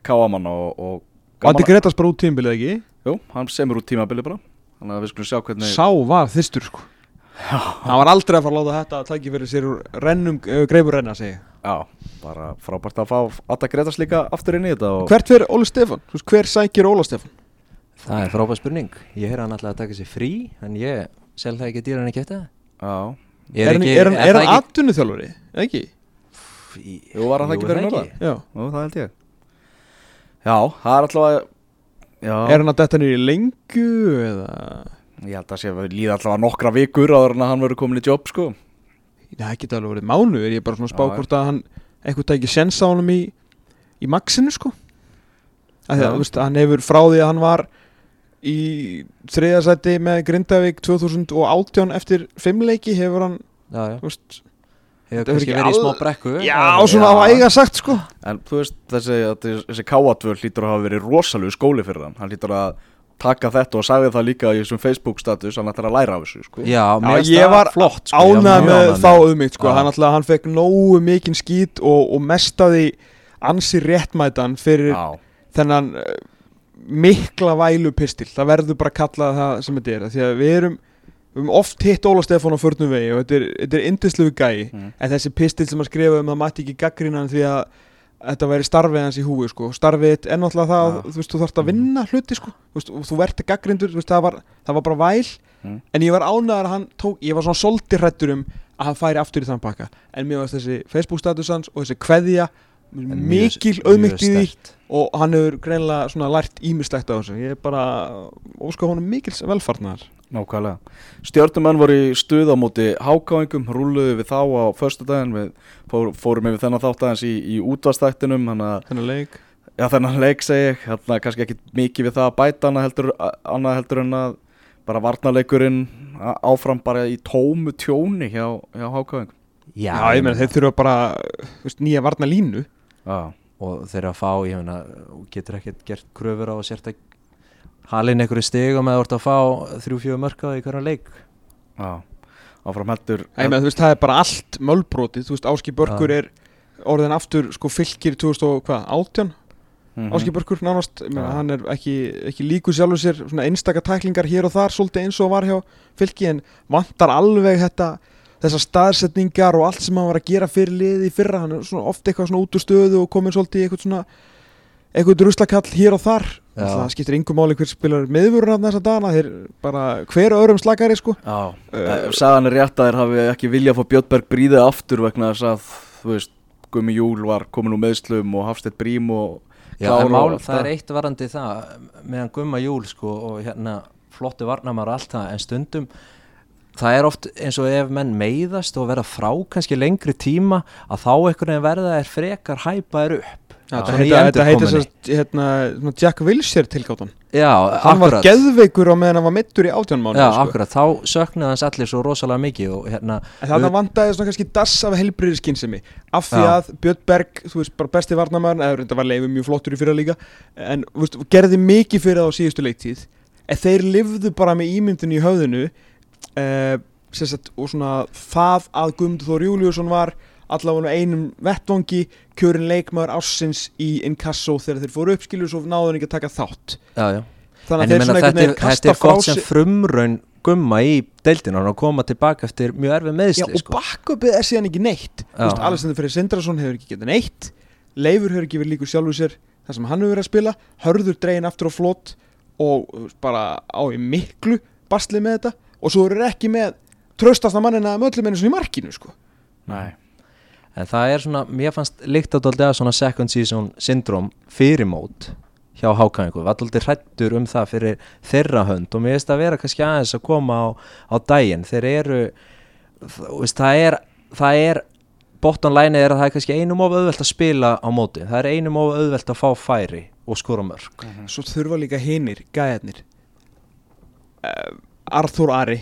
Káamann og, og Andi Gretas bara út tímbilið ekki? Jú, hann semur út tímabili bara Þannig að við skulum sjá hvernig Sá var þyrstur sko hann var aldrei að fara að láta þetta að tæki fyrir sér rennum, uh, greifur renna segi ég. Já, bara frábært að fá Atta Gretas líka aftur inn í þetta og Hvert fyrir Óli Stefán? Þú veist, Hver sækir Óla Stefán? Það er frábæð spurning Ég heyr hann alltaf að taka sér frí En ég sel það ekki dýran ekki eftir það Já, Ég Er, hann- er, hann- er hann atvinnuþjálfari? Ekki? Í- Jú, var hann það Jú, ekki fyrir norðan? Já Jú, það held ég Já, það er allavega Já, Er hann að detta í lengu eða? Ég held að sé að líða allavega nokkra vikur áður en að hann verður komin í jobb sko. Það geta alveg verið mánu Er ég bara svona að spá Já, hvort að hann eitthvað tæki sens á honum í í maxinu sko. Að því Já. að hann hefur frá því að hann var í þriðasæti með Grindavík 2018 eftir fimmleiki hefur hann þú veist, Hefur er kannski ekki verið í smá brekku. Já, en- svona á eiga sagt sko. En þú veist, þessi, þessi, þessi káatvöld lítur að hafa verið rosalegu skóli fyrir hann. Hann lítur að taka þetta og sagði það líka í þessum Facebook status Hann ætlar að læra af þessu sko. Já, mér finnst ég það var flott sko, mjög með þá auðmygt sko. Hann, alltaf, hann fekk nógu mikinn skít og, og mest af því ansi réttmætan fyrir Já, þennan uh, mikla vælu pistil það verður bara að kalla það sem þetta er því að við erum, erum oft hitt Óla Stefán á förnum vegi og þetta er, indislegu gæi Mm. en þessi pistil sem að skrifa um það mætti ekki gaggrína hann því að þetta væri starfið hans í húi sko. starfið er náttúrulega það Já. að þú, þú þarfst að vinna hluti sko. þú, þú verður gaggrindur veist, það, var, það var bara væl Mm. en ég var ánægðar að hann tók ég var svona solti hrættur um að hann færi aftur í þann pakka en mér varst þessi Facebook status hans og þessi kveðja mikil mjög auðmygt í því og hann hefur greinlega svona lært ímislegt á þessu ég er bara óska honum mikils velfarnar nákvæmlega. Stjörnumenn voru í stuð á móti hákáingum Rúluðu við þá á föstudaginn Við fór, fórum yfir þennan þátt aðeins í, í útvastættinum þennan leik? Já þennan leik segi ég, hérna kannski ekki mikið við það að bæta annað heldur, annað heldur en að bara varnarleikurinn á- áfram bara í tómu tjóni hjá, hjá hákáðing Já, já, ég meina þeir þurfa bara veist, nýja varna línu Já, og þeir að fá, ég meina getur ekkert gert kröfur á að sért að halin einhverju stigum eða ert að fá þrjú-fjögur mörka í hverjan leik já, áfram heldur ég meina þú veist það er bara allt mölbrotið þú veist Áski Börkur er orðin aftur sko fylgir 2018 Mhm. Áski Börkur nánast ég meina, Já. hann er ekki, ekki líku sjálfur sér svona einstaka tæklingar hér og þar svolítið eins og var hjá fylki en vantar alveg þetta þessar staðsetningar og allt sem hann var að gera fyrir liði í fyrra, hann er svona oft eitthvað svona út úr stöðu og komin svolítið í eitthvað svona eitthvað druslakall hér og þar. Það skiptir yngum máli hver spilar meðvörun af þessa dana, þeir bara hver öðrum slakari sko. Já, Uh, sagan er rétt að þeir hafi ekki vilja að fá Björnberg bríðið aftur vegna þess að, þú veist, Gumi Júl var komin úr meðslum og Hafstedt Brím og Já, mál, það er eitt varandi það meðan gumma júl sko og hérna flottu varnamar og allt það en stundum það er oft eins og ef menn meiðast og verða frá kannski lengri tíma að þá einhvern veginn verða er frekar hæpaðir upp þetta sérst, hérna, Jack Wilshere tilgáttan Já, Hann var akkurat. geðveikur á meðan hann var mittur í átjánmánu Já, sko. akkurat, þá söknuði hans allir svo rosalega mikið og hérna En þannig að vandaði svona kannski dass af helbriðir skynsemi. Af því að Björn Berg, þú veist, bara besti varnamæður eða þetta var leifum mjög flottur í fyrra líka en veist, gerði mikið fyrir það á síðustu leiktíð en þeir lifðu bara með ímyndinu í höfðinu uh, sagt, og svona það að Guðmundur Þór Júliusson var allavega einum vettvangi kjörin leikmaður ássins í inkasso þegar þeir fóru uppskilu svo náðu hann ekki að taka þátt. Já, já. Þannig að þeir svona þetta er, er gott sem frumraun gumma í deildinu hann að koma tilbaka eftir mjög erfið Já, meðsli og sko. backupið er síðan ekki neitt. Já. Alexander Freyr Sindrason hefur ekki getað neitt. Leifur hefur ekki verið líkur sjálfur sér þar sem hann hefur verið að spila. Hörður dregin aftur á flott og bara á í miklu basli með þetta. Og svo eru ekki með tröstasta mannina með öllum einu svona í markinu sko. Nei En það er svona, mér fannst líkt dálítið að svona second season syndrom fyrir mót hjá hákæðingu, var dálítið hrættur um það fyrir þeirra hönd og mér finnst að vera kannski aðeins að koma á, á daginn. Þeir eru veist, það er, það er bottom line er að það er kannski einum of auðvelt að spila á móti, það er einum of auðvelt að fá færi og skora mörg Svo þurfa líka hinir, gæðarnir uh, Arþór Ari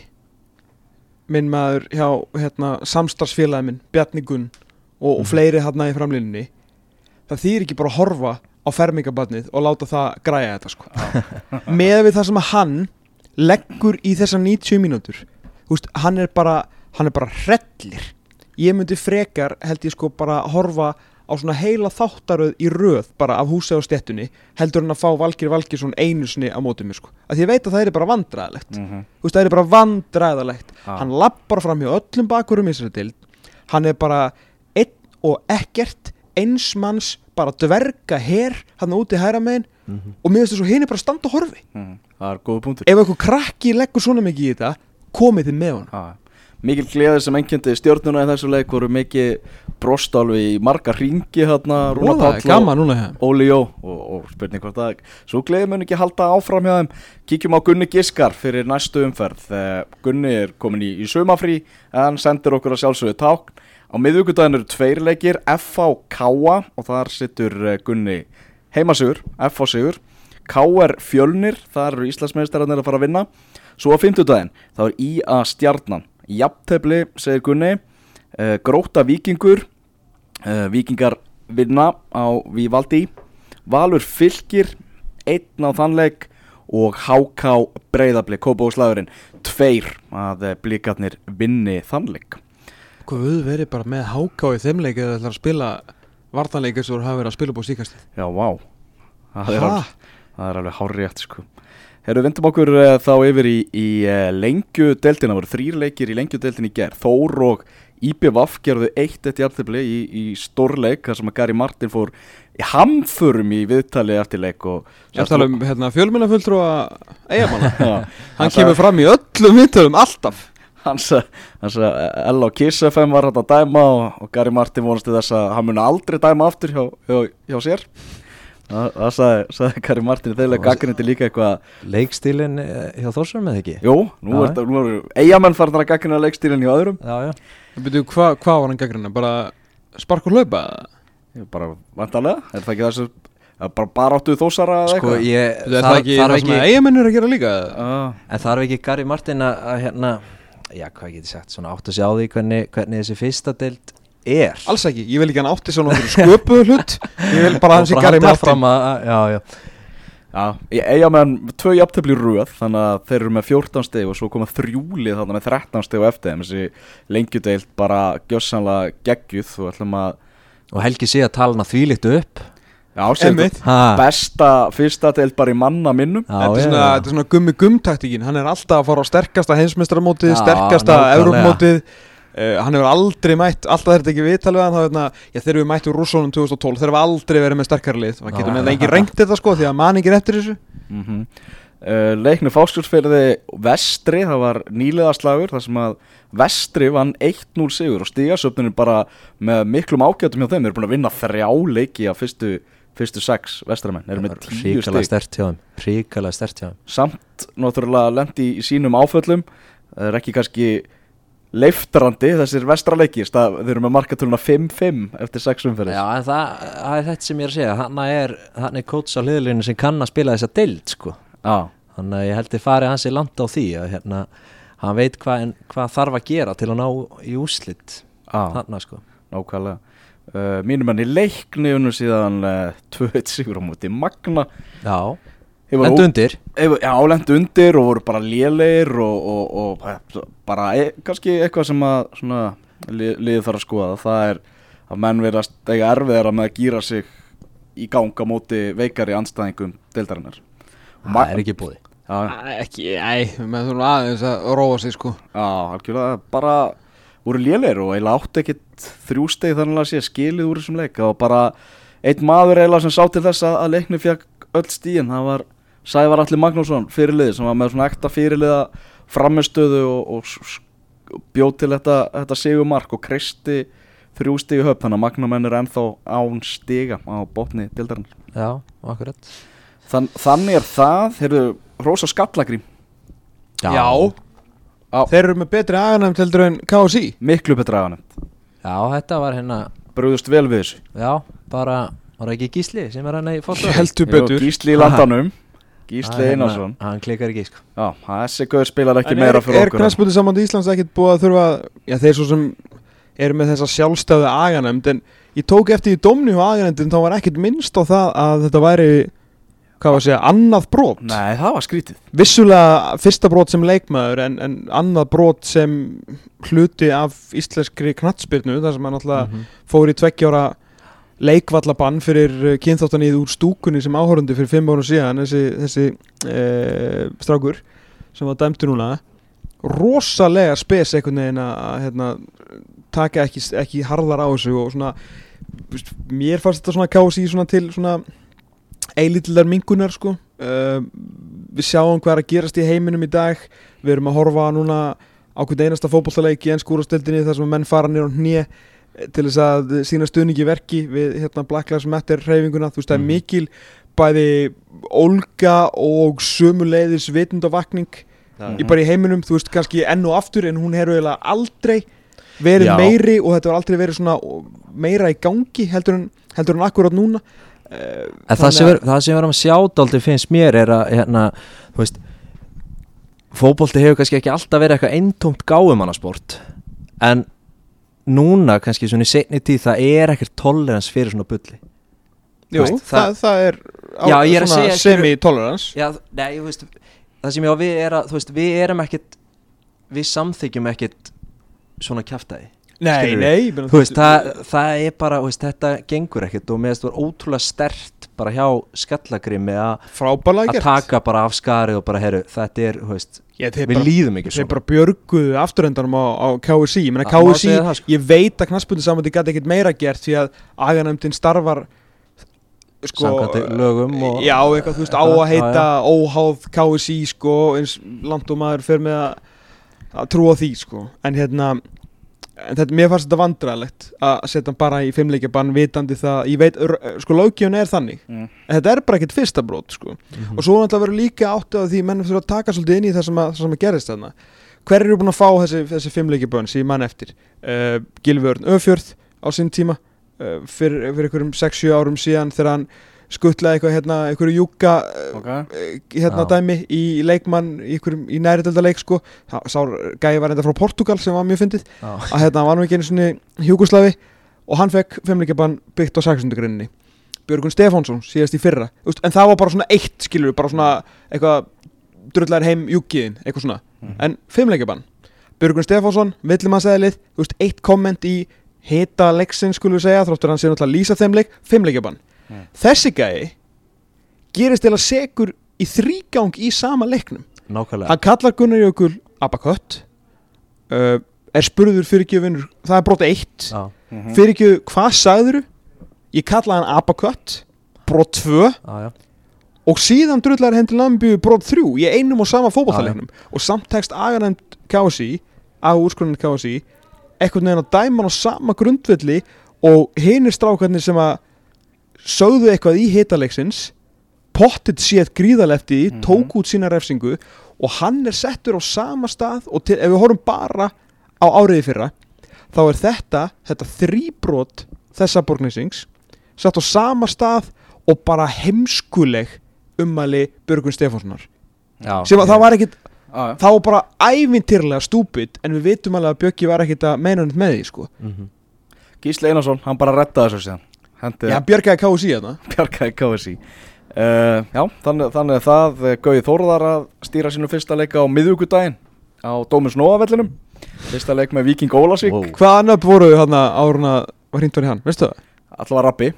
minn maður hjá hérna, samstarfsfélagi minn, Bjarni Gunn og, og fleiri hann í framlínunni það þýr ekki bara að horfa á fermingabarnið og láta það græja þetta sko. Með við það sem að hann leggur í þessar 90 mínútur veist, hann er bara hann er bara hrellir. Ég myndi frekar held ég sko bara horfa á svona heila þáttaröð í röð bara af húsi á stettunni heldur hann að fá Valgir Valgirsson einu sinni á mótið mér sko. Að því ég veit að það er bara vandræðalegt. Mhm. þú veist það er bara vandræðalegt. Ah. hann lappar fram hjá öllum bakurum í þessari dild hann er bara og ekkert einsmanns bara dverga her hann úti hæra megin. Og mér finnst þess að hinn er bara að standa og horfi. Mhm. Það er góða punktur. Ef eitthvað krakki leggur svona mikið í þetta komið þið með hann Já, Mikil gleði sem einnkjöndi stjórnuna í þessu leik voru mikið brostálfi í marga ringi hérna Rúna Páll hérna Óli Jó. Og, og spurning hvort að svo gleði mun ekki halda áfram hjá þeim. Kíkjum á Gunni Giskar fyrir næstu umferð. Þegar Gunni er komin í, í sumafrí en sendir okkur að sjálfsögðu tákn á miðvíkudaginn eru tveir leikir FH Káa og þar sittur eh, Gunni heimasigur FH sigur. K.R. Fjölnir, þar eru Íslandsmeistararnir að fara að vinna. Svo á fimmtudaginn, þá er I.A. Stjarnan. Jafntefli, segir Gunni. Uh, Gróta Víkingur. Uh, Víkingar vinna á Vívaldi. Valur Fylkir Einn á þannleik Og HK Breiðabli, Kópavóðslagurinn Tveir að eh, blikarnir vinni þannleik Við verið bara með háká í þeim leik eða ætlar að spila vartanleik eins og þú hafa verið að spila búið síkast Já, vá. Það Ha? alveg, það er alveg hárrétt sko. Herru, vendum okkur uh, þá yfir í, í uh, lengjudeldina, voru þrýr leikir í lengjudeldin í gerð, Þór og IBVF gerðu eitt eitt jafntefli í, í stórleik, þar sem að Gary Martin fór í hamförum í viðtali eftir leik og Ég að tala um hérna, fjölmennafulltrúa eigamanna Já, Hann kemur fram í öllum viðtölum alltaf hans, hans L og Kiss FM var hann að dæma og, og Gary Martin vonast til þess að hann muni aldrei dæma aftur hjá, hjá, hjá sér það, það sagði, sagði Gary Martin þegar gaggrindi líka eitthvað Leikstílin eh, hjá Þórsson með ekki? Jú, nú, Já. er, nú eru eigamenn farin að gaggrina leikstílinn hjá öðrum Já, já Byrju, Hvað hva var hann gaggrina? Bara spark og hlaupa? Bara, vantarlega, er það ekki þessu að bara baráttu þósara eða Sko, eitthvað? ég Er það ekki það sem að eigamenn eru að gera líka? Ah, En þarf ekki Gary Martin að, að hérna Já, hvað get ég sagt, svona átt að sjá því hvernig, hvernig þessi fyrsta deild er. Alls ekki, ég vil ekki hann átti svona okkur sköpuðu hlut. Ég vil bara Martin. áfram að, að, Já, já. Já, ég eiga með tvö jafntefli röð þannig að þeir eru með 14 steg og svo koma þrjúlið þannig með 13 steg og eftir. Þessi lengjudeild bara gjössanlega geggjuð. Og ætlum að Og Helgi sé að tala hana þvílíkt upp Ha. besta fyrsta deild bara í manna minnum. Já, Þetta er svona, er svona gummi gum-taktíkin Hann er alltaf að fara á sterkasta heimsmeistaramótið Sterkasta. Evrópmótið uh, Hann hefur aldrei mætt Alltaf þeir þetta ekki viðtalið hann þá hérna, Já þeir eru mættu rússónum 2012 Þeir hefur aldrei verið með sterkari lið. Hann getur með það engin reynt þetta sko Því að maningin eftir þessu. Mm -hmm. uh, Leiknu fáskjólsfyrði Vestri, það var nýlegaslagur þar sem að Vestri vann 1-0 sigur og stigasöfnunum bara með miklum ágætum hjá þeim, þeir eru búin að vinna þrjá leiki á fyrstu, fyrstu sex vestramenn, eru með tíu þeim Ríkala stert hjá þeim. Samt náttúrulega lendi í sínum áföllum. Það er ekki kannski leiftrandi þessir vestraleikir stað, þeir eru með markatöluna 5-5 eftir 6 umferðis Já, en það, það er þetta sem ég er að segja. Hanna er, hann er coach á hliðlinu sem kann að spila þessa deild sko. Já, þannig að ég held þið farið hans í land á því að hérna, hann veit hvað hva þarf að gera til að ná í úslit já, þarna sko. Nákvæmlega uh, Mínum menn í leikni unnu síðan uh, 2-1 sigur á móti Magna. Já, Hefur endur undir. Hefur- Já, lent undir og voru bara lélegir og, og, og bara e kannski eitthvað sem að svona, li, liðið þarf að skoða. Það er að menn verðast eiga erfiðara með að gýra sig í ganga móti veikari anstæðingum deildarinnar. Það er ekki búið Já, Ekki, æ, með þurfum aðeins að róa sig sko. Já, algjörlega bara voru lélegir og eiginlega átti ekkit þrjú steg þannig að sé skilið úr þessum leik. Og bara einn maður eiginlega sem sá til þess að, að leikni fekk öll stíin það var Sævar Alli Magnússon fyrirliði sem var með svona ekta fyrirliða framistöðu og, og bjóð til þetta, þetta sigumark og kristi þrjú stigi höfn. Þannig að Magnamenn er ennþá án stiga á botni dildarinnar já, akkurat. Þann, þannig er það, heyrðu, Rósa Skallagrím. Já, Já. Þeir eru með betri aganæmt heldur en KSI miklu betra aðan já, þetta var hérna brúðust vel við þessu. Já, bara, var það ekki Gísli sem er hann í fótbolta? Heldur betur. Gísli í landanum. Gísli er hérna- Einarsson. hann klikkar ekki sko Já, þessi gauður spilar ekki En meira er, fyrir er okkur knæspöldi saman Íslands ekkert búið að þurfa Já, þeir svo sem eru með þessa sjálfstæðu aganæmt En ég tók eftir í domni á aganæmdin Þá var ekkert minnst á það að þetta væri Hvað var að segja, annað brot? Nei, það var skrítið. Vissulega fyrsta brot sem leikmaður En, en annað brot sem hluti af íslenskri knattspyrnu Þar sem hann alltaf Mhm. fór í tveggjára leikvallabann fyrir kynþáttanið úr stúkunni sem áhórundi fyrir fimm árum síðan þessi, þessi e, strákur sem var dæmtur núna. Rosalega spes einhvern veginn að hérna, taka ekki, ekki harðar á þessu og svona mér fannst þetta svona kási svona til svona eilitildar mingunar sko. Uh, við sjáum hvað er að gerast í heiminum í dag. Við erum að horfa núna á hvern einasta fótbollaleik í ennskúrastildinni þar sem menn fara nýr á hnið til þess að sína stuðningi verki við hérna Black Lives Matter reyfinguna þú veist það er Mhm. mikil bæði ólga og sömuleiðis vitundavakning í bara í heiminum. Þú veist kannski enn og aftur en hún hefur eiginlega aldrei verið Já. meiri og þetta var aldrei verið svona meira í gangi heldur en, heldur en akkurat núna En það sem, er, það sem við erum að sjá dálítið finnst mér er að hérna, þú veist fótbolti hefur kannski ekki alltaf verið eitthvað eintómt gáumannasport en núna kannski svona í setni tíð það er ekkert tolerans fyrir svona bulli. Jú, veist, það, það er Já, er semi-tolerance. Já, nei, þú veist það sem ég á við er að, þú veist, við erum ekkert við samþykjum ekkert svona kjaftaði Nei, nei veist, það, það er bara, veist, þetta gengur ekkert og það var ótrúlega stert bara hjá skallagrimi að taka bara af skarið og bara, herru, þetta er, veist Ég, þeir við bara, líðum ekki þeir svona. bara björguðu afturendanum á, á KSI ég má KSI, sko. ég veit að knaspunni samandi gæti ekkert meira gert því að aganæmdin starfar sko, Samkvæmt lögum og- já, eitthvað, þú veist, á að heita óháð KSI, sko, eins langt og maður fer með að, að trúa því, sko, en hérna en þetta, mér fannst þetta vandræðalegt að setja hann bara í fimmleikjabann vitandi það, ég veit, sko, löggjöfun er þannig Mm. en þetta er bara ekkert fyrsta brot, sko Mhm. og svo náttúrulega verður líka átti á því menn þurfa að taka svolítið inn í það sem að, það sem að gerist þarna hver eru búin að fá þessi, þessi fimmleiki bönn sem ég mann eftir uh, Gilvörn Öfjörð á sinn tíma uh, fyrir, fyrir einhverjum 6-7 árum síðan þegar hann skuttlaði eitthvað hérna, einhverju júka uh, Ok hérna Já. dæmi í leikmann í, í næri leik sko gæði var enda frá Portugal sem var mjög fyndið. Að hérna var nú ekki einu svona hjúkuslafi og hann fekk fimmleikjabann byggt á 600 grinni Björgun Stefánsson síðast í fyrra. Úst, en það var bara svona eitt skilur bara svona eitthvað drullar heim júkiðin eitthvað svona. Mhm. en fimmleikjabann Björgun Stefánsson, villimannsæðilið eitt komment í hita leiksin skulum við segja, þróttur hann sé náttúrulega að lýsa þeim leik fimmleikjabann Mm. þessi gæi gerist eða segur í þrýgang í sama leiknum. Nákvæmlega. Hann kallar Gunnar Jökul Abakött uh, er spurður fyrirgjöfinur það er brot eitt. Já, Mhm. fyrirgjöf, hvað sagðuru ég kalla hann Abakött brot 2 já, já. Og síðan drullar hendur Lambju brot 3 í einum og sama fótballtaleiknum og samt tekst aganend KSI að úrskurinn KSI eitthvað neginn að dæma hann á sama grundvelli og hinir strákarnir sem að sögðu eitthvað í hitaleiksins pottit séð gríðalefti Mhm. tók út sína refsingu og hann er settur á sama stað og til, ef við horfum bara á áriði fyrra þá er þetta, þetta þrýbrot þessa borgnesings sett á sama stað og bara heimskuleg ummæli Björgun Stefánssonar sem að það var ekkit, já. það var bara ævintýrlega stúpid en við vitum alveg að Björki var ekkit að meina neitt með því sko Mhm. Gísli Einarsson, hann bara rettaði þessu síðan Hendi Já, Björki að KSI þarna bjargaði KSI uh, Já, þannig, þannig að það. Eh, Gauði Þórðar að stýra sínu fyrsta leika á miðvíkudaginn á Dómus Nóavellinum Fyrsta leik með Viking Ólasvík Wow. Hvaða nöfn voru þarna áruna var hrindt var í hann, veistu það? Alltaf var Rappi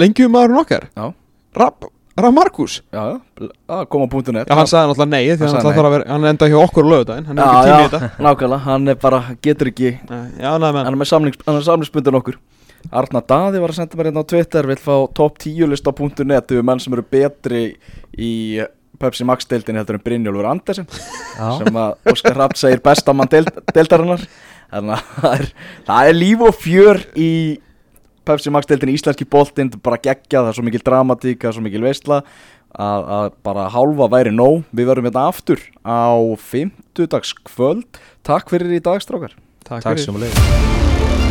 Lengjum maðurinn okkar? Já, Rapp Raff Markus? Já, já, koma á punktu net. Já, hann sagði náttúrulega nei því Hann hann, að vera, hann enda hjá okkur lögudaginn Hann er Já, ekki tími í já, þetta. nákvæmlega, hann er bara, getur ekki. Nei, Já, menn. Hann er með er samlingsbundin okkur Arna Daði var að senda mér hérna á Twitter Vill fá top 10 list á punktu net Yfir menn sem eru betri í Pepsi Max deildin heldur en Brynjólfur Andersen Já. sem að Óskar Rapp segir besta mann deild, deildarinnar. Þannig að það er, það er líf og fjör í Pepsi Max deildin íslenski boltinn bara geggja, það er svo mikil dramatík það er svo mikil veistla að, að bara hálfa væri nóg, við verðum hérna aftur á 50 dags kvöld takk fyrir í dag strákar. Takk, Takk fyrir